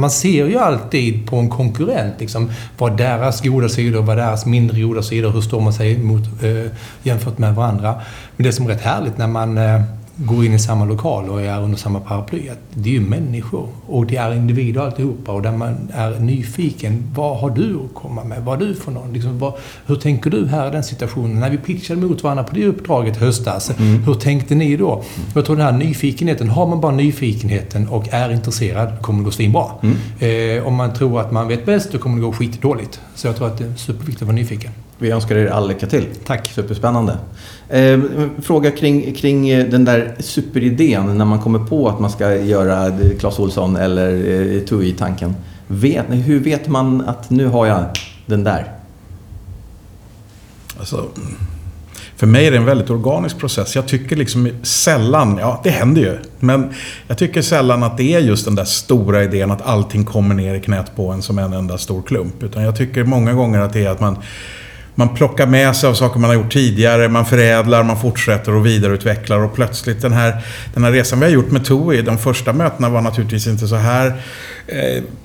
Man ser ju alltid på en konkurrent, liksom, vad deras goda sidor, vad deras mindre goda sidor, hur står man sig mot, eh, jämfört med varandra. Men det som är rätt härligt när man eh, går in i samma lokal och är under samma paraply, att det är ju människor och det är individer alltihopa och där man är nyfiken. Vad har du att komma med? Vad är du för någon? Liksom, vad, hur tänker du här i den situationen? När vi pitchade mot varandra på det uppdraget höstas, hur tänkte ni då? Jag tror den här nyfikenheten, har man bara nyfikenheten och är intresserad kommer det gå svinbra. Eh, om man tror att man vet bäst, då kommer det gå skitdåligt. Så jag tror att det är superviktigt att vara nyfiken. Vi önskar er all lycka till. Tack. Superspännande. Eh, fråga kring, kring eh, den där superidén när man kommer på att man ska göra eh, Clas Ohlson eller eh, TUI-tanken. Vet, hur vet man att nu har jag den där? Alltså, för mig är det en väldigt organisk process. Jag tycker liksom sällan, ja det händer ju, men jag tycker sällan att det är just den där stora idén att allting kommer ner i knät på en som en enda stor klump. Utan jag tycker många gånger att det är att man man plockar med sig av saker man har gjort tidigare, man förädlar, man fortsätter och vidareutvecklar och plötsligt den här, den här resan vi har gjort med TUI, de första mötena var naturligtvis inte så här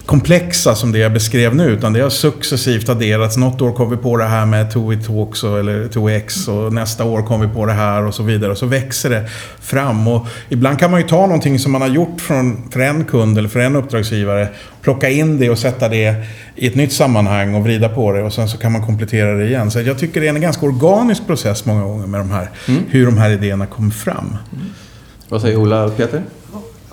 komplexa som det jag beskrev nu, utan det har successivt adderats. Något år kom vi på det här med TUI Talks och, eller TUI X och nästa år kom vi på det här och så vidare. Och så växer det fram. Och ibland kan man ju ta någonting som man har gjort från, för en kund eller för en uppdragsgivare, plocka in det och sätta det i ett nytt sammanhang och vrida på det och sen så kan man komplettera det igen. Så jag tycker det är en ganska organisk process många gånger med de här, hur de här idéerna kommer fram. Vad säger Ola och Peter?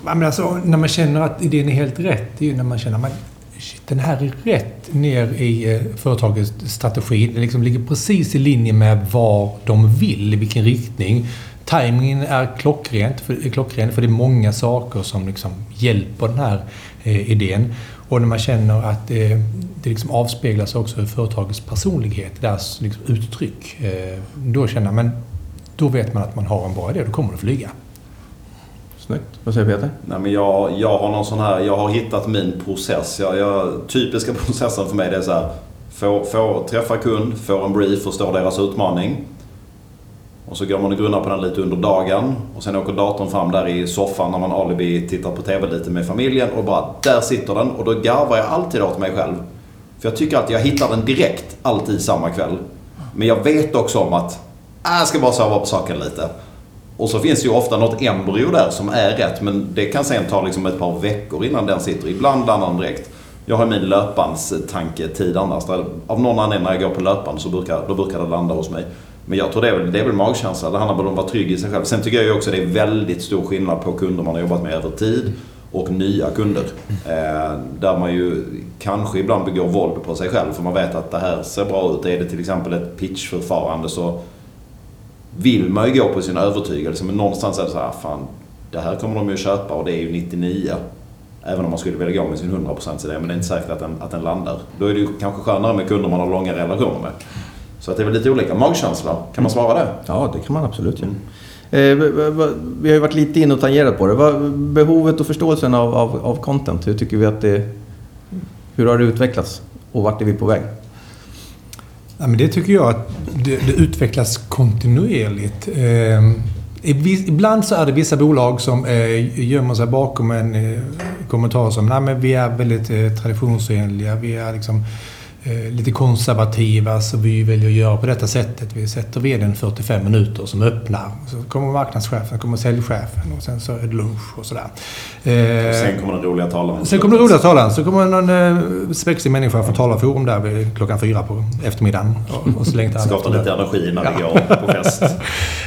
Men alltså, när man känner att idén är helt rätt, det är ju när man känner att shit, den här är rätt ner i eh, företagets strategi. Den liksom ligger precis i linje med vad de vill, i vilken riktning. Timingen är klockrent, för, är klockren, för det är många saker som liksom hjälper den här eh, idén. Och när man känner att eh, det liksom avspeglas också i företagets personlighet, deras liksom, uttryck. Eh, då känner man, då vet man att man har en bra idé, då kommer det flyga. Snyggt. Vad säger Peter? Nej, men jag, jag har någon sån här, jag har hittat min process. Jag, jag, typiska processen för mig det är så här. Få, få träffa kund, få en brief, förstå deras utmaning. Och så går man och grunnar på den lite under dagen. Och sen åker datorn fram där i soffan när man alibi tittar på TV lite med familjen. Och bara, där sitter den. Och då garvar jag alltid åt mig själv. För jag tycker att jag hittar den direkt, alltid samma kväll. Men jag vet också om att, äh, jag ska bara sova på saken lite. Och så finns det ju ofta något embryo där som är rätt men det kan sen ta liksom ett par veckor innan den sitter. Ibland landar den direkt. Jag har min löpbandstanketid annars. Där av någon anledning när jag går på löpband så brukar, då brukar det landa hos mig. Men jag tror det är väl, det är väl magkänsla. Det handlar väl om att vara trygg i sig själv. Sen tycker jag ju också det är väldigt stor skillnad på kunder man har jobbat med över tid och nya kunder. Eh, där man ju kanske ibland begår våld på sig själv för man vet att det här ser bra ut. Är det till exempel ett pitchförfarande så vill man ju gå på sin övertygelse men någonstans är det så här, fan det här kommer de ju köpa och det är ju 99. Även om man skulle vilja gå med sin 100% idé men det är inte säkert att den, att den landar. Då är det ju kanske skönare med kunder man har långa relationer med. Så att det är väl lite olika. Magkänsla, kan man svara det? Ja, det kan man absolut göra. Eh, vi har ju varit lite inne och tangerat på det. Behovet och förståelsen av, av, av content, hur tycker vi att det... Hur har det utvecklats? Och vart är vi på väg? Ja, men det tycker jag att det, det utvecklas kontinuerligt. Eh, ibland så är det vissa bolag som eh, gömmer sig bakom en eh, kommentar som Nej, men vi är väldigt eh, traditionsenliga. Vi är liksom eh, lite konservativa så vi väljer att göra på detta sättet. Vi sätter vdn 45 minuter som öppnar. Så kommer marknadschefen, kommer säljchefen och sen så är det lunch och sådär. Eh, sen kommer den roliga talaren. Sen kommer den roliga talaren. Så kommer någon eh, spexig människa från talarforum där vid klockan fyra på eftermiddagen. Och, och så längtar Skapar lite energi när vi går på fest. eh,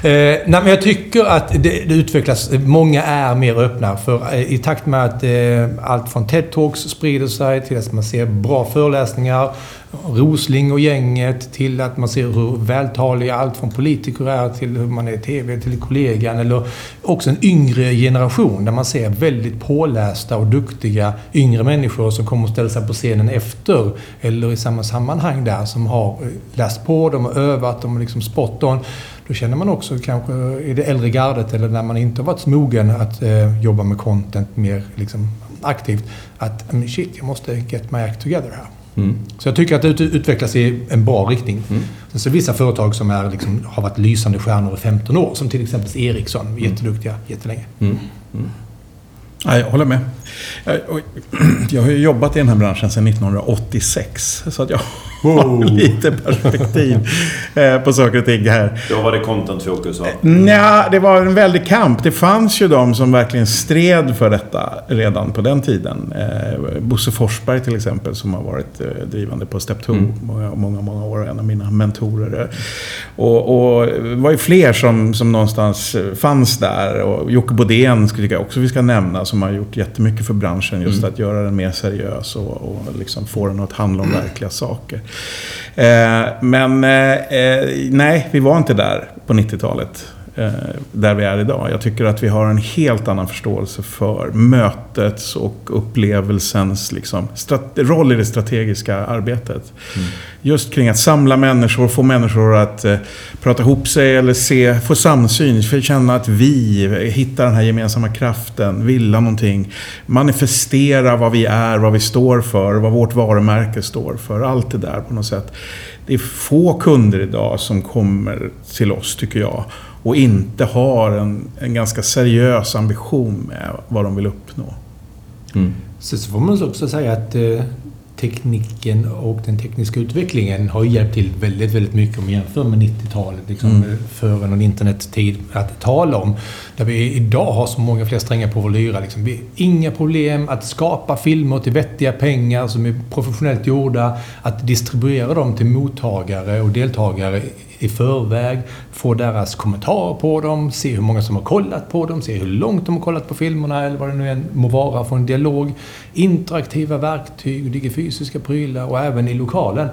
nej, men jag tycker att det, det, utvecklas. Många är mer öppna. För eh, i takt med att eh, allt från TED-talks sprider sig till att man ser bra föreläsningar Rosling och gänget till att man ser hur vältaliga allt från politiker är till hur man är i TV, till kollegan eller också en yngre generation där man ser väldigt pålästa och duktiga yngre människor som kommer att ställa sig på scenen efter eller i samma sammanhang där som har läst på, de har övat, de har liksom spot on. Då känner man också kanske i det äldre gardet eller när man inte har varit mogen att eh, jobba med content mer liksom, aktivt att shit, jag måste get my act together här. Mm. Så jag tycker att det utvecklas i en bra riktning. Mm. Sen så vissa företag som är, liksom, har varit lysande stjärnor i 15 år, som till exempel Ericsson, mm. jätteduktiga jättelänge. Mm. Mm. Ja, jag håller med. Jag, jag har ju jobbat i den här branschen sedan 1986. Så att jag har lite perspektiv eh, på saker och ting här. Då var det content-fokus? Nja, det var en väldig kamp. Det fanns ju de som verkligen stred för detta redan på den tiden. Eh, Bosse Forsberg till exempel, som har varit eh, drivande på Step 2 mm. många, många, många år. En av mina mentorer. Och, och det var ju fler som, som någonstans fanns där. Och Jocke Bodén skulle jag också vi ska nämna, som har gjort jättemycket för branschen. Just mm. att göra den mer seriös och, och liksom få den att handla om verkliga saker. Eh, men eh, eh, nej, vi var inte där på 90-talet. Där vi är idag. Jag tycker att vi har en helt annan förståelse för mötets och upplevelsens liksom, roll i det strategiska arbetet. Mm. Just kring att samla människor, få människor att eh, prata ihop sig eller se, få samsyn, för känna att vi hittar den här gemensamma kraften, vilja någonting. Manifestera vad vi är, vad vi står för, vad vårt varumärke står för. Allt det där på något sätt. Det är få kunder idag som kommer till oss, tycker jag, och inte har en, en ganska seriös ambition med vad de vill uppnå. Mm. Så, så får man också säga att eh, tekniken och den tekniska utvecklingen har hjälpt till väldigt, väldigt mycket om man jämför med 90-talet, liksom, mm. före någon internettid, att tala om. Där vi idag har så många fler strängar på vår lyra. Liksom. Vi inga problem att skapa filmer till vettiga pengar som är professionellt gjorda, att distribuera dem till mottagare och deltagare i förväg, få deras kommentarer på dem, se hur många som har kollat på dem, se hur långt de har kollat på filmerna eller vad det nu än må vara, få en dialog. Interaktiva verktyg, digga fysiska prylar och även i lokalen.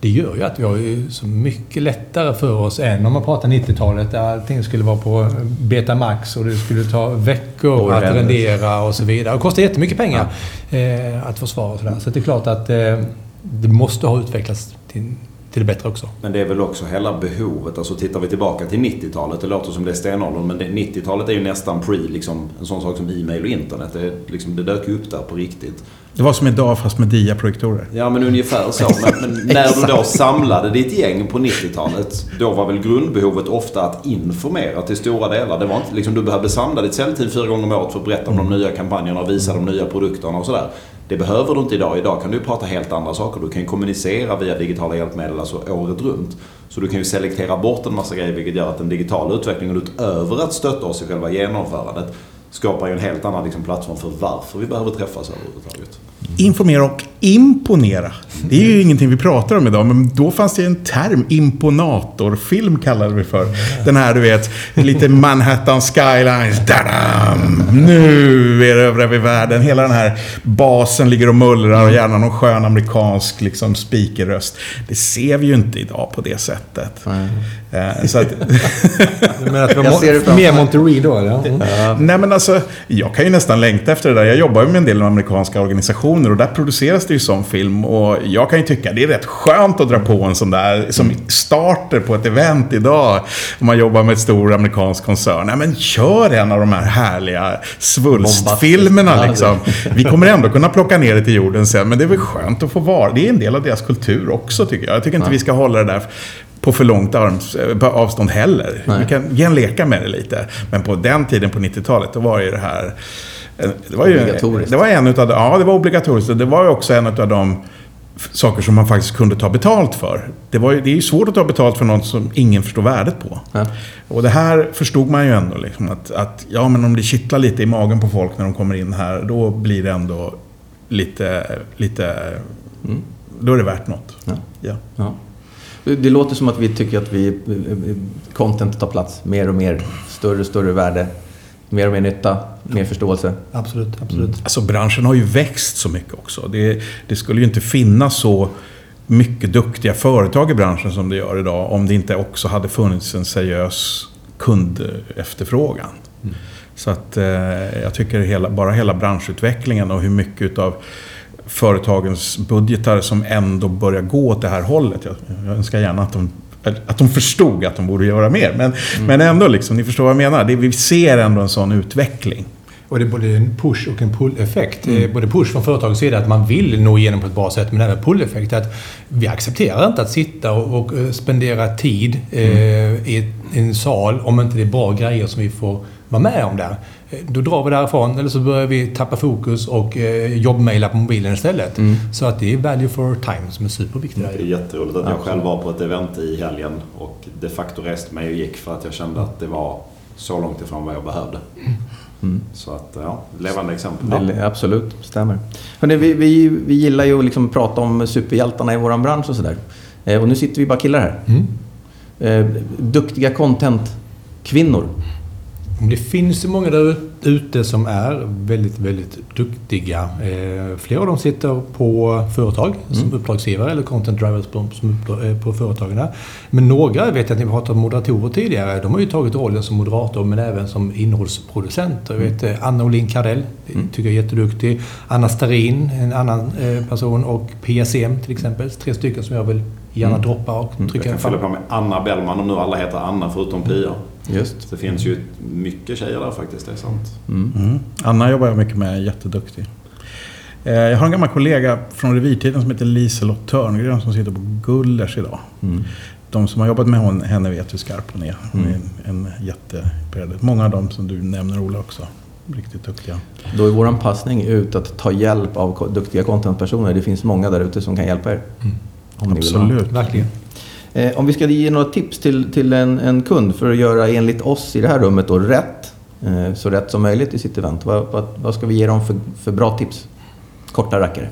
Det gör ju att vi har så mycket lättare för oss än om man pratar 90-talet där allting skulle vara på Betamax och det skulle ta veckor att rendera och så vidare. Det kostar jättemycket pengar ja. eh, att försvara och sådär. Så det är klart att eh, det måste ha utvecklats till till det bättre också. Men det är väl också hela behovet. Alltså tittar vi tillbaka till 90-talet, det låter som det är stenåldern, men 90-talet är ju nästan pre, liksom, en sån sak som e-mail och internet. Det, liksom, det dök ju upp där på riktigt. Det var som idag fast med diaprojektorer. Ja, men ungefär så. Men, men när du då samlade ditt gäng på 90-talet, då var väl grundbehovet ofta att informera till stora delar. Det var inte liksom, du behövde samla ditt säljteam fyra gånger om året för att berätta om mm. de nya kampanjerna och visa de nya produkterna och sådär. Det behöver du inte idag. Idag kan du prata helt andra saker. Du kan kommunicera via digitala hjälpmedel alltså året runt. Så du kan ju selektera bort en massa grejer vilket gör att den digitala utvecklingen utöver att stötta oss i själva genomförandet skapar ju en helt annan liksom, plattform för varför vi behöver träffas överhuvudtaget. Informera och imponera. Det är ju ingenting vi pratar om idag, men då fanns det en term, imponatorfilm kallade vi för. Den här, du vet, lite Manhattan Skylines. Dadam! Nu erövrar vi världen. Hela den här basen ligger och mullrar och gärna någon skön amerikansk liksom, speakerröst. Det ser vi ju inte idag på det sättet. Mm. så att... du menar att det var mer Monterey då, eller? Ja. Nej, men alltså, jag kan ju nästan längta efter det där. Jag jobbar ju med en del amerikanska organisationer och där produceras det ju sån film. Och jag kan ju tycka det är rätt skönt att dra på en sån där som starter på ett event idag. Om man jobbar med ett stor amerikansk koncern. Nej men kör en av de här härliga svulstfilmerna liksom. Vi kommer ändå kunna plocka ner det till jorden sen. Men det är väl skönt att få vara. Det är en del av deras kultur också tycker jag. Jag tycker inte vi ska hålla det där på för långt arms, avstånd heller. Nej. Vi kan gen leka med det lite. Men på den tiden, på 90-talet, då var ju det här... Det var ju, obligatoriskt. Det var en utav, ja, det var obligatoriskt. Det var ju också en av de saker som man faktiskt kunde ta betalt för. Det, var ju, det är ju svårt att ta betalt för något som ingen förstår värdet på. Ja. Och det här förstod man ju ändå. Liksom, att, att ja, men om det kittlar lite i magen på folk när de kommer in här, då blir det ändå lite... lite Då är det värt något. Ja. Ja. Ja. Det, låter som att vi tycker att vi, eh, content tar plats mer och mer. Större och större värde. Mer och mer nytta. Mer förståelse. Absolut, absolut. Alltså branschen har ju växt så mycket också. Det, det skulle ju inte finnas så mycket duktiga företag i branschen som det gör idag om det inte också hade funnits en seriös kundefterfrågan. Så att eh, jag tycker hela, bara hela branschutvecklingen och hur mycket av företagens budgetar som ändå börjar gå åt det här hållet. Jag, jag önskar gärna att de, att de förstod att de borde göra mer. Men, men ändå, liksom, ni förstår vad jag menar. Det, vi ser ändå en sån utveckling. Och det är både en push och en pull-effekt. Mm. Både push från företagets sida, att man vill nå igenom på ett bra sätt, men även pull-effekt. Att vi accepterar inte att sitta och, och eh, spendera tid eh, i ett- i en sal om inte det är bra grejer som vi får vara med om där. Eh, Då drar vi därifrån, eller så börjar vi tappa fokus och eh, jobbmaila på mobilen istället. Så att det är value for time som är superviktigt. Det är jätteroligt att jag själv var på ett event i helgen och de facto reste mig och gick för att jag kände att det var så långt ifrån vad jag behövde. Så att, ja, levande exempel. Det, absolut, stämmer. Hörrni, vi, vi, vi gillar ju att liksom prata om superhjältarna i vår bransch och sådär. Eh, och nu sitter vi bara killar här. Mm. Eh, duktiga content-kvinnor. Det finns ju många där ute som är väldigt, väldigt duktiga. Eh, flera av dem sitter på företag som uppdragsgivare eller content drivers på, eh, på företagen. Men några, vet jag att ni pratade om moderatorer tidigare, de har ju tagit rollen som moderator men även som innehållsproducenter. Jag vet, eh, Anna Olin Kardell, tycker jag är jätteduktig. Anna Starin, en annan person och PSM till exempel. Tre stycken som jag vill gärna droppa och Jag trycka kan fylla på med Anna Bellman om nu alla heter Anna förutom Pia. Just. Det finns ju mycket tjejer där faktiskt, det är sant. Mm. Anna jobbar jag mycket med, jätteduktig. Eh, Jag har en gammal kollega från revirtiden som heter Liselott Törngren som sitter på Gullers idag. De som har jobbat med hon, henne vet hur skarp hon är. Hon är en, en jättepredde. Många av dem som du nämner Ola också. Riktigt duktiga. Då är vår passning ut att ta hjälp av duktiga contentpersoner. Det finns många där ute som kan hjälpa er. Om ni vill ha. Absolut. Verkligen. Eh, om vi ska ge några tips till, till en, en kund för att göra enligt oss i det här rummet då rätt, eh, så rätt som möjligt i sitt event. Vad, vad, vad ska vi ge dem för, för bra tips? Korta rackare.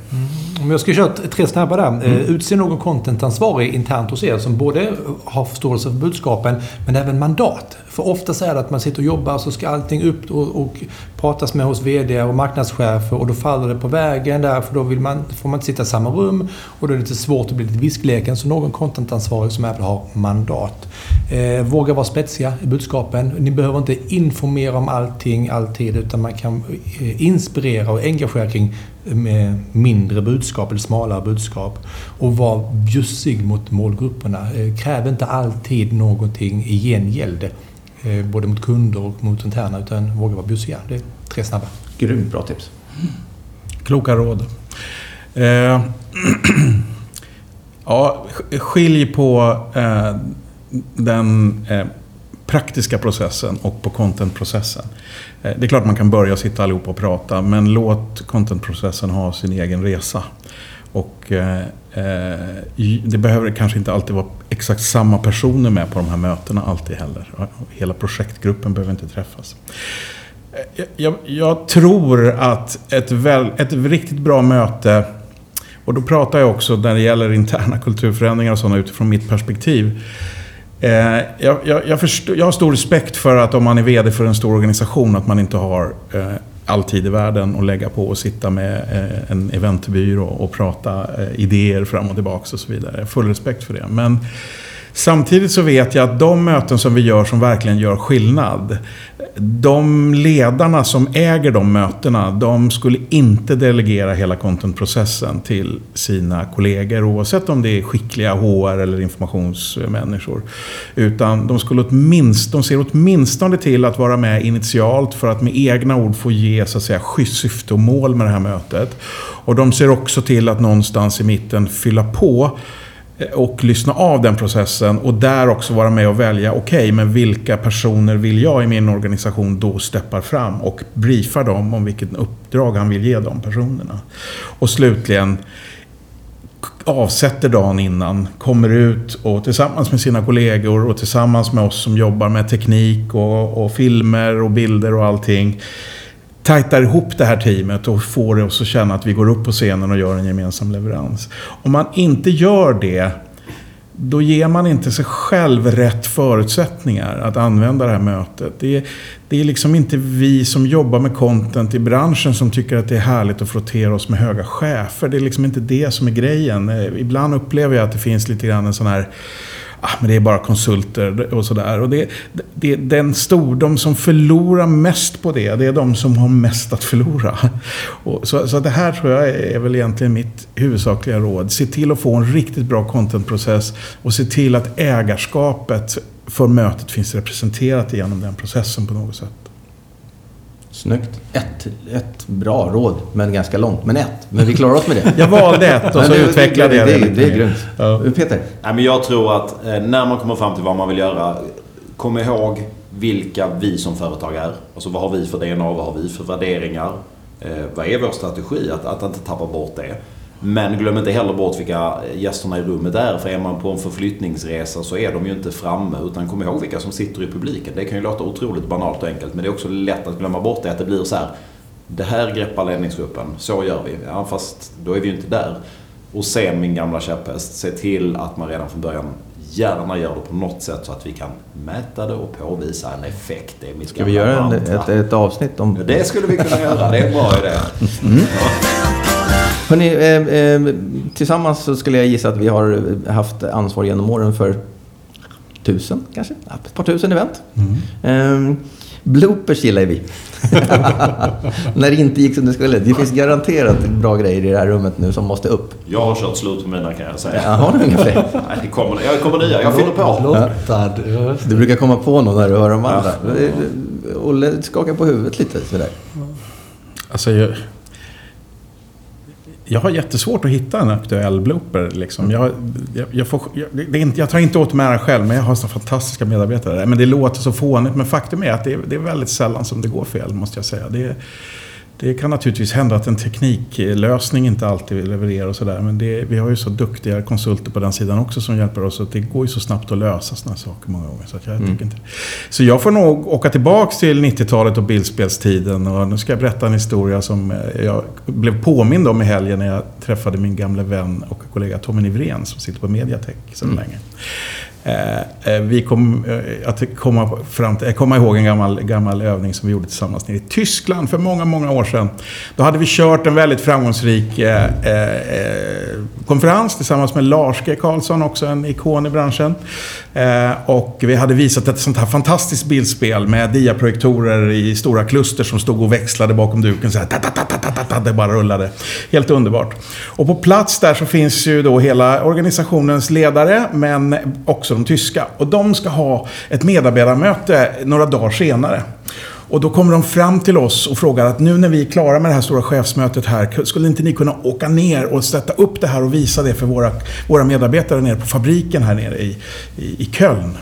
Om jag ska köra tre snabba där. Mm. Utse någon contentansvarig internt hos er som både har förståelse för budskapen men även mandat. För ofta är det att man sitter och jobbar så ska allting upp och, och pratas med hos VD och marknadschefer och då faller det på vägen där för då vill man, får man inte sitta i samma rum och då är det lite svårt att bli lite viskleken. Så någon contentansvarig som även har mandat. Eh, våga vara spetsiga i budskapen. Ni behöver inte informera om allting alltid utan man kan eh, inspirera och engagera kring med mindre budskap eller smalare budskap. Och var bjussig mot målgrupperna. Eh, Kräv inte alltid någonting i gengäld. eh, Både mot kunder och mot interna utan våga vara bjussiga. Det är tre snabba. Grymt bra tips. Kloka råd. Eh, ja, sk- skilj på eh, den eh, praktiska processen och på contentprocessen. Eh, det är klart man kan börja sitta allihopa och prata, men låt contentprocessen ha sin egen resa. Och eh, eh det behöver kanske inte alltid vara exakt samma personer med på de här mötena alltid heller. Hela projektgruppen behöver inte träffas. Eh, jag, jag, jag tror att ett, väl, ett riktigt bra möte, och då pratar jag också när det gäller interna kulturförändringar och sådana utifrån mitt perspektiv. Eh, jag, jag, jag, förstår, jag har stor respekt för att om man är VD för en stor organisation att man inte har eh, all tid i världen att lägga på och sitta med eh, en eventbyrå och prata eh, idéer fram och tillbaka och så vidare. Jag har full respekt för det. Men Samtidigt så vet jag att de möten som vi gör som verkligen gör skillnad. De ledarna som äger de mötena, de skulle inte delegera hela contentprocessen till sina kollegor oavsett om det är skickliga HR eller informationsmänniskor. Utan de, skulle åtminstone, de ser åtminstone till att vara med initialt för att med egna ord få ge så att säga, syfte och mål med det här mötet. Och de ser också till att någonstans i mitten fylla på Eh, och lyssna av den processen och där också vara med och välja, okej, okay, men vilka personer vill jag i min organisation då steppar fram och briefar dem om vilket uppdrag han vill ge de personerna. Och slutligen, avsätter dagen innan, kommer ut och tillsammans med sina kollegor och tillsammans med oss som jobbar med teknik och, och filmer och bilder och allting tajtar ihop det här teamet och får oss att känna att vi går upp på scenen och gör en gemensam leverans. Om man inte gör det, då ger man inte sig själv rätt förutsättningar att använda det här mötet. Det är, det är liksom inte vi som jobbar med content i branschen som tycker att det är härligt att frottera oss med höga chefer. Det är liksom inte det som är grejen. Eh, ibland upplever jag att det finns lite grann en sån här ah, men det är bara konsulter och sådär. Och det, det, den stor, de som förlorar mest på det, det är de som har mest att förlora. Och så, så det här tror jag är väl egentligen mitt huvudsakliga råd. Se till att få en riktigt bra contentprocess och se till att ägarskapet för mötet finns representerat genom den processen på något sätt. Snyggt. Ett, ett bra råd, men ganska långt. Men ett. Men vi klarar oss med det. Jag valde ett och så utvecklade det, jag det. det. Det, lite det är mer. grymt. Ja. Peter? Nej, men jag tror att eh, när man kommer fram till vad man vill göra, kom ihåg vilka vi som företag är. Alltså vad har vi för DNA, vad har vi för värderingar? Eh, vad är vår strategi? Att, att inte tappa bort det. Men glöm inte heller bort vilka gästerna i rummet är. För är man på en förflyttningsresa så är de ju inte framme. Utan kom ihåg vilka som sitter i publiken. Det kan ju låta otroligt banalt och enkelt. Men det är också lätt att glömma bort det. Att det blir så här. Det här greppar ledningsgruppen. Så gör vi. Ja, fast då är vi ju inte där. Och sen min gamla käpphäst. Se till att man redan från början gärna gör det på något sätt så att vi kan mäta det och påvisa en effekt. Det är mitt Ska vi göra en, ett, ett avsnitt om... Ja, Det skulle vi kunna göra. Det är en bra idé. Hörrni, eh, eh, tillsammans så skulle jag gissa att vi har haft ansvar genom åren för tusen kanske? Ett par tusen event. Eh, bloopers gillar vi. När det inte gick som det skulle. Det finns garanterat bra grejer i det här rummet nu som måste upp. Jag har kört slut på mina kan jag säga. Ja, har du inga fler? Nej, det kommer, jag kommer nya. Jag fyller på. Lottad. Du brukar komma på någon när du hör de andra. Olle skakar på huvudet lite sådär. Alltså, jag, jag har jättesvårt att hitta en aktuell blooper. Liksom. Jag, jag, jag, får, jag, det är inte, jag tar inte åt mig äran själv, men jag har så fantastiska medarbetare. Men det låter så fånigt. Men faktum är att det är, det är väldigt sällan som det går fel, måste jag säga. Det, det kan naturligtvis hända att en tekniklösning inte alltid levererar och sådär. Men det, vi har ju så duktiga konsulter på den sidan också som hjälper oss. Och det går ju så snabbt att lösa sådana saker många gånger. Så, att jag, tycker inte. så jag får nog åka tillbaks till 90-talet och bildspelstiden. Och nu ska jag berätta en historia som eh, jag blev påmind om i helgen när jag träffade min gamla vän och kollega Tommy Nivrén som sitter på Mediatek sedan länge. Eh, eh, vi kom eh, att komma, fram till, eh, komma ihåg en gammal, gammal övning som vi gjorde tillsammans nere i Tyskland för många, många år sedan. Då hade vi kört en väldigt framgångsrik eh, eh, eh konferens tillsammans med Lars G. Karlsson, också en ikon i branschen. Eh, och vi hade visat ett sånt här fantastiskt bildspel med diaprojektorer i stora kluster som stod och växlade bakom duken. Så här, ta, ta, ta, ta, ta, ta, ta, det bara rullade. Helt underbart. Och på plats där så finns ju då hela organisationens ledare, men också de tyska. Och de ska ha ett medarbetarmöte några dagar senare. Och då kommer de fram till oss och frågar att nu när vi är klara med det här stora chefsmötet här, skulle inte ni kunna åka ner och sätta upp det här och visa det för våra, våra medarbetare nere på fabriken här nere i, i, i Köln?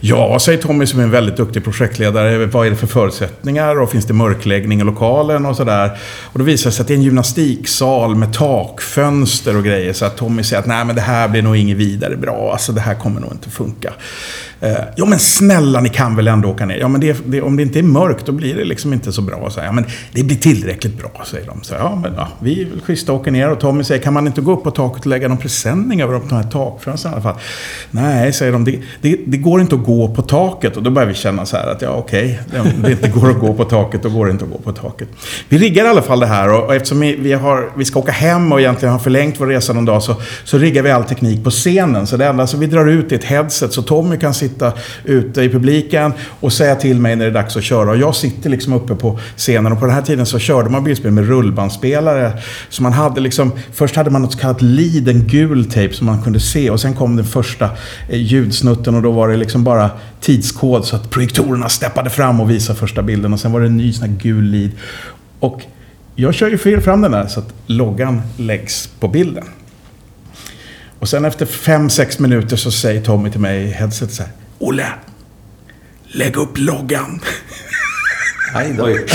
Ja, säger Tommy som är en väldigt duktig projektledare. Vad är det för förutsättningar och finns det mörkläggning i lokalen och sådär. Och då visar det sig att det är en gymnastiksal med takfönster och grejer. Så att Tommy säger att nej men det här blir nog inget vidare bra. Alltså det här kommer nog inte funka. Eh, ja men snälla ni kan väl ändå åka ner. Ja men det, det, om det inte är mörkt då blir det liksom inte så bra. Så, ja men det blir tillräckligt bra säger de. Så, ja men ja, vi är väl schyssta och åker ner och Tommy säger kan man inte gå upp på taket och lägga någon presenning över de här takfönstren i alla fall? Nej, säger de. Det, det, det går inte att gå på taket. Och då börjar vi känna så här att ja okej, okay, det inte går att gå på taket, då går det inte att gå på taket. Vi riggar i alla fall det här och, och eftersom vi, vi, har, vi ska åka hem och egentligen har förlängt vår resa någon dag så, så riggar vi all teknik på scenen. Så det enda som vi drar ut är ett headset så Tommy kan sitta sitta ute i publiken och säga till mig när det är dags att köra. Och jag sitter liksom uppe på scenen och på den här tiden så körde man bildspel med rullbandspelare. Så man hade liksom, först hade man något så kallat lead, en gul tejp som man kunde se och sen kom den första eh, ljudsnutten och då var det liksom bara tidskod så att projektorerna steppade fram och visade första bilden och sen var det en ny sån här gul lead. Och jag kör ju fram den där så att loggan läggs på bilden. Och sen efter 5-6 minuter så säger Tommy till mig i headset så här. Olle, lägg upp loggan. Aj då. Oj.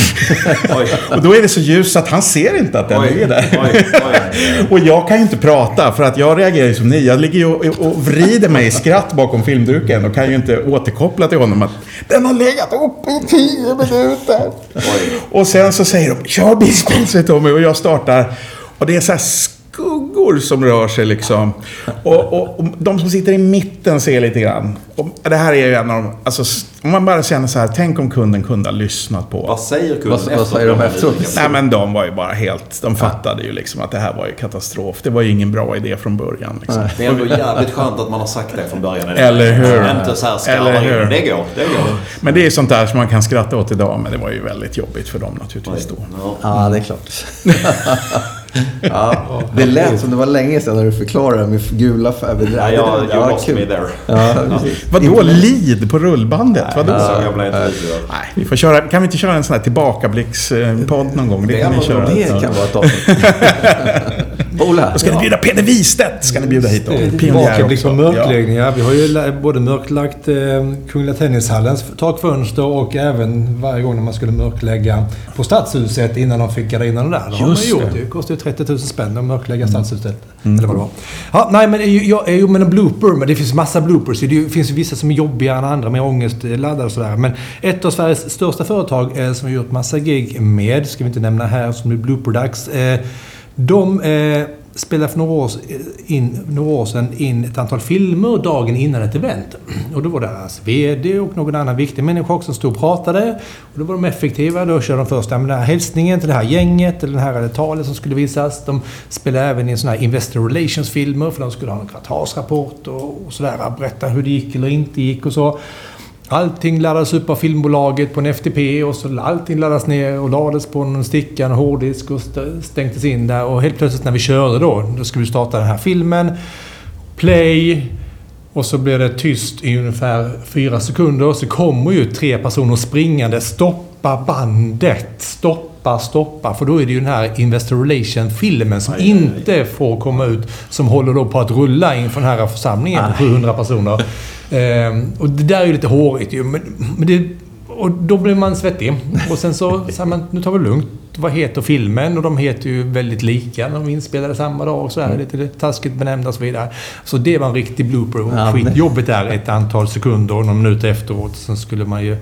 Oj. Och då är det så ljust att han ser inte att den Oj. ligger där. Oj. Och jag kan ju inte prata för att jag reagerar ju som ni. Jag ligger ju och, och vrider mig i skratt bakom filmduken och kan ju inte återkoppla till honom att den har legat uppe i tio minuter. Och sen så säger de kör bilspel, säger Tommy och jag startar. Och det är så här skuggor som rör sig liksom. Och, och, och de som sitter i mitten ser lite grann. Och det här är ju en av de, alltså om man bara känner så här, tänk om kunden kunde ha lyssnat på Vad säger kunden Vad- vad säger de efteråt? blivit Nej men de var ju bara helt, de fattade ju liksom att det här var ju katastrof. Det var ju ingen bra idé från början. Liksom. Det är ändå jävligt skönt att man har sagt det från början. Eller hur? Inte så här hur? in. Det går, det går. Men det är sånt där som man kan skratta åt idag, men det var ju väldigt jobbigt för dem naturligtvis då. Ja. Ja, det är klart. ja, det lät som det var länge sedan när du förklarade med gula färger. Ja, jag, you lost me there. Ja. Vadå lid på rullbandet? Vadå? Så jag blev inte Nej, vi får köra, kan vi inte köra en sån här tillbakablickspodd någon gång? Det kan vi köra. Det kan vara ett. Ola. Då ska ni bjuda Peder Wistedt, ska ni bjuda hit Tillbakablick på mörkläggningar. Vi har ju både mörklagt eh, Kungliga Tennishallens takfönster och även varje gång när man skulle mörklägga på Stadshuset innan de fick gardinerna där. Det har man gjort. det. Mm. Det kostar ju 30 000 spänn att mörklägga Stadshuset. Eller vad det var. Ja, nej, men jag, jag är ju med en blooper. Men det finns massa bloopers. Det finns ju vissa som är jobbigare än andra, mer ångestladdade och sådär. Men ett av Sveriges största företag eh, som vi har gjort massa gig med, ska vi inte nämna här som är blooper-dags. Eh, de eh, spelade för några år, eh, in, några år sedan in ett antal filmer dagen innan ett event. Och då var det deras VD och någon annan viktig människa också som stod och pratade. Och då var de effektiva. Då körde de först den här hälsningen till det här gänget, eller det här talet som skulle visas. De spelade även in sådana här Investor Relations-filmer, för de skulle ha en kvartalsrapport och, och sådär. Berätta hur det gick eller inte gick och så. Allting laddades upp av filmbolaget på en FTP och så allting laddades ner och lades på en sticka, en hårddisk och st- stängdes in där. Och helt plötsligt när vi körde då, då skulle vi starta den här filmen. Play. Och så blir det tyst i ungefär fyra sekunder. Så kommer ju tre personer springande. Stoppa bandet! Stoppa, stoppa. För då är det ju den här Investor Relation-filmen som inte får komma ut. Som håller då på att rulla inför den här församlingen på 700 personer. Ehm, och det där är ju lite hårigt ju. Men, men det, och då blir man svettig. Och sen så sa man, nu tar vi det lugnt. Vad heter filmen? Och de heter ju väldigt lika. De är inspelade samma dag och så här. Lite taskigt benämnda och så vidare. Så det var en riktig blooper. Och skitjobbigt där ett antal sekunder och någon minut efteråt. Sen skulle man ju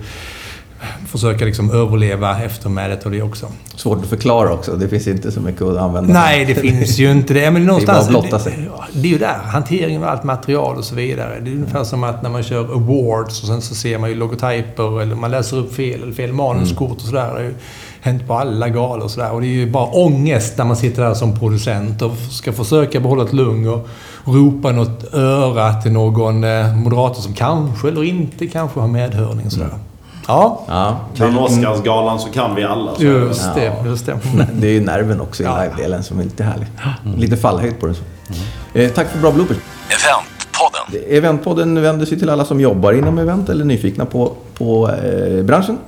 försöka liksom överleva eftermälet och det också. Svårt att förklara också. Det finns inte så mycket att använda. Nej, det finns ju inte det. Men någonstans... Det är bara att blotta sig. Det, det är ju där. Hanteringen av allt material och så vidare. Det är ungefär som att när man kör awards och sen så ser man ju logotyper eller man läser upp fel eller fel manuskort och sådär. Det har ju hänt på alla galor och sådär. Och det är ju bara ångest när man sitter där som producent och ska försöka behålla ett lugn och ropa något öra till någon eh, moderator som kanske eller inte kanske har medhörning och sådär. Ja, Ja, Kan Oscarsgalan så kan vi alla. Så just det. Just det. det är ju nerven också i Ja. live-delen som är lite härlig. Lite fallhöjd på den. Så. Eh, tack för bra bloopers. Eventpodden. Eventpodden vänder sig till alla som jobbar inom event eller är nyfikna på, på eh, branschen.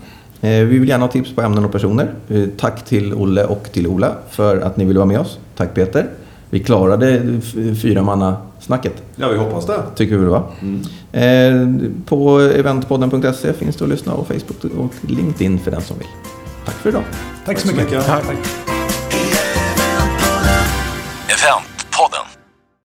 Eh, vi vill gärna ha tips på ämnen och personer. Eh, tack till Olle och till Ola för att ni ville vara med oss. Tack Peter. Vi klarade f- fyramanna-snacket. Ja, vi hoppas det. Tycker vi va? Eh, på eventpodden.se finns det att lyssna och Facebook och LinkedIn för den som vill. Tack för idag. Tack så mycket. mycket. Tack.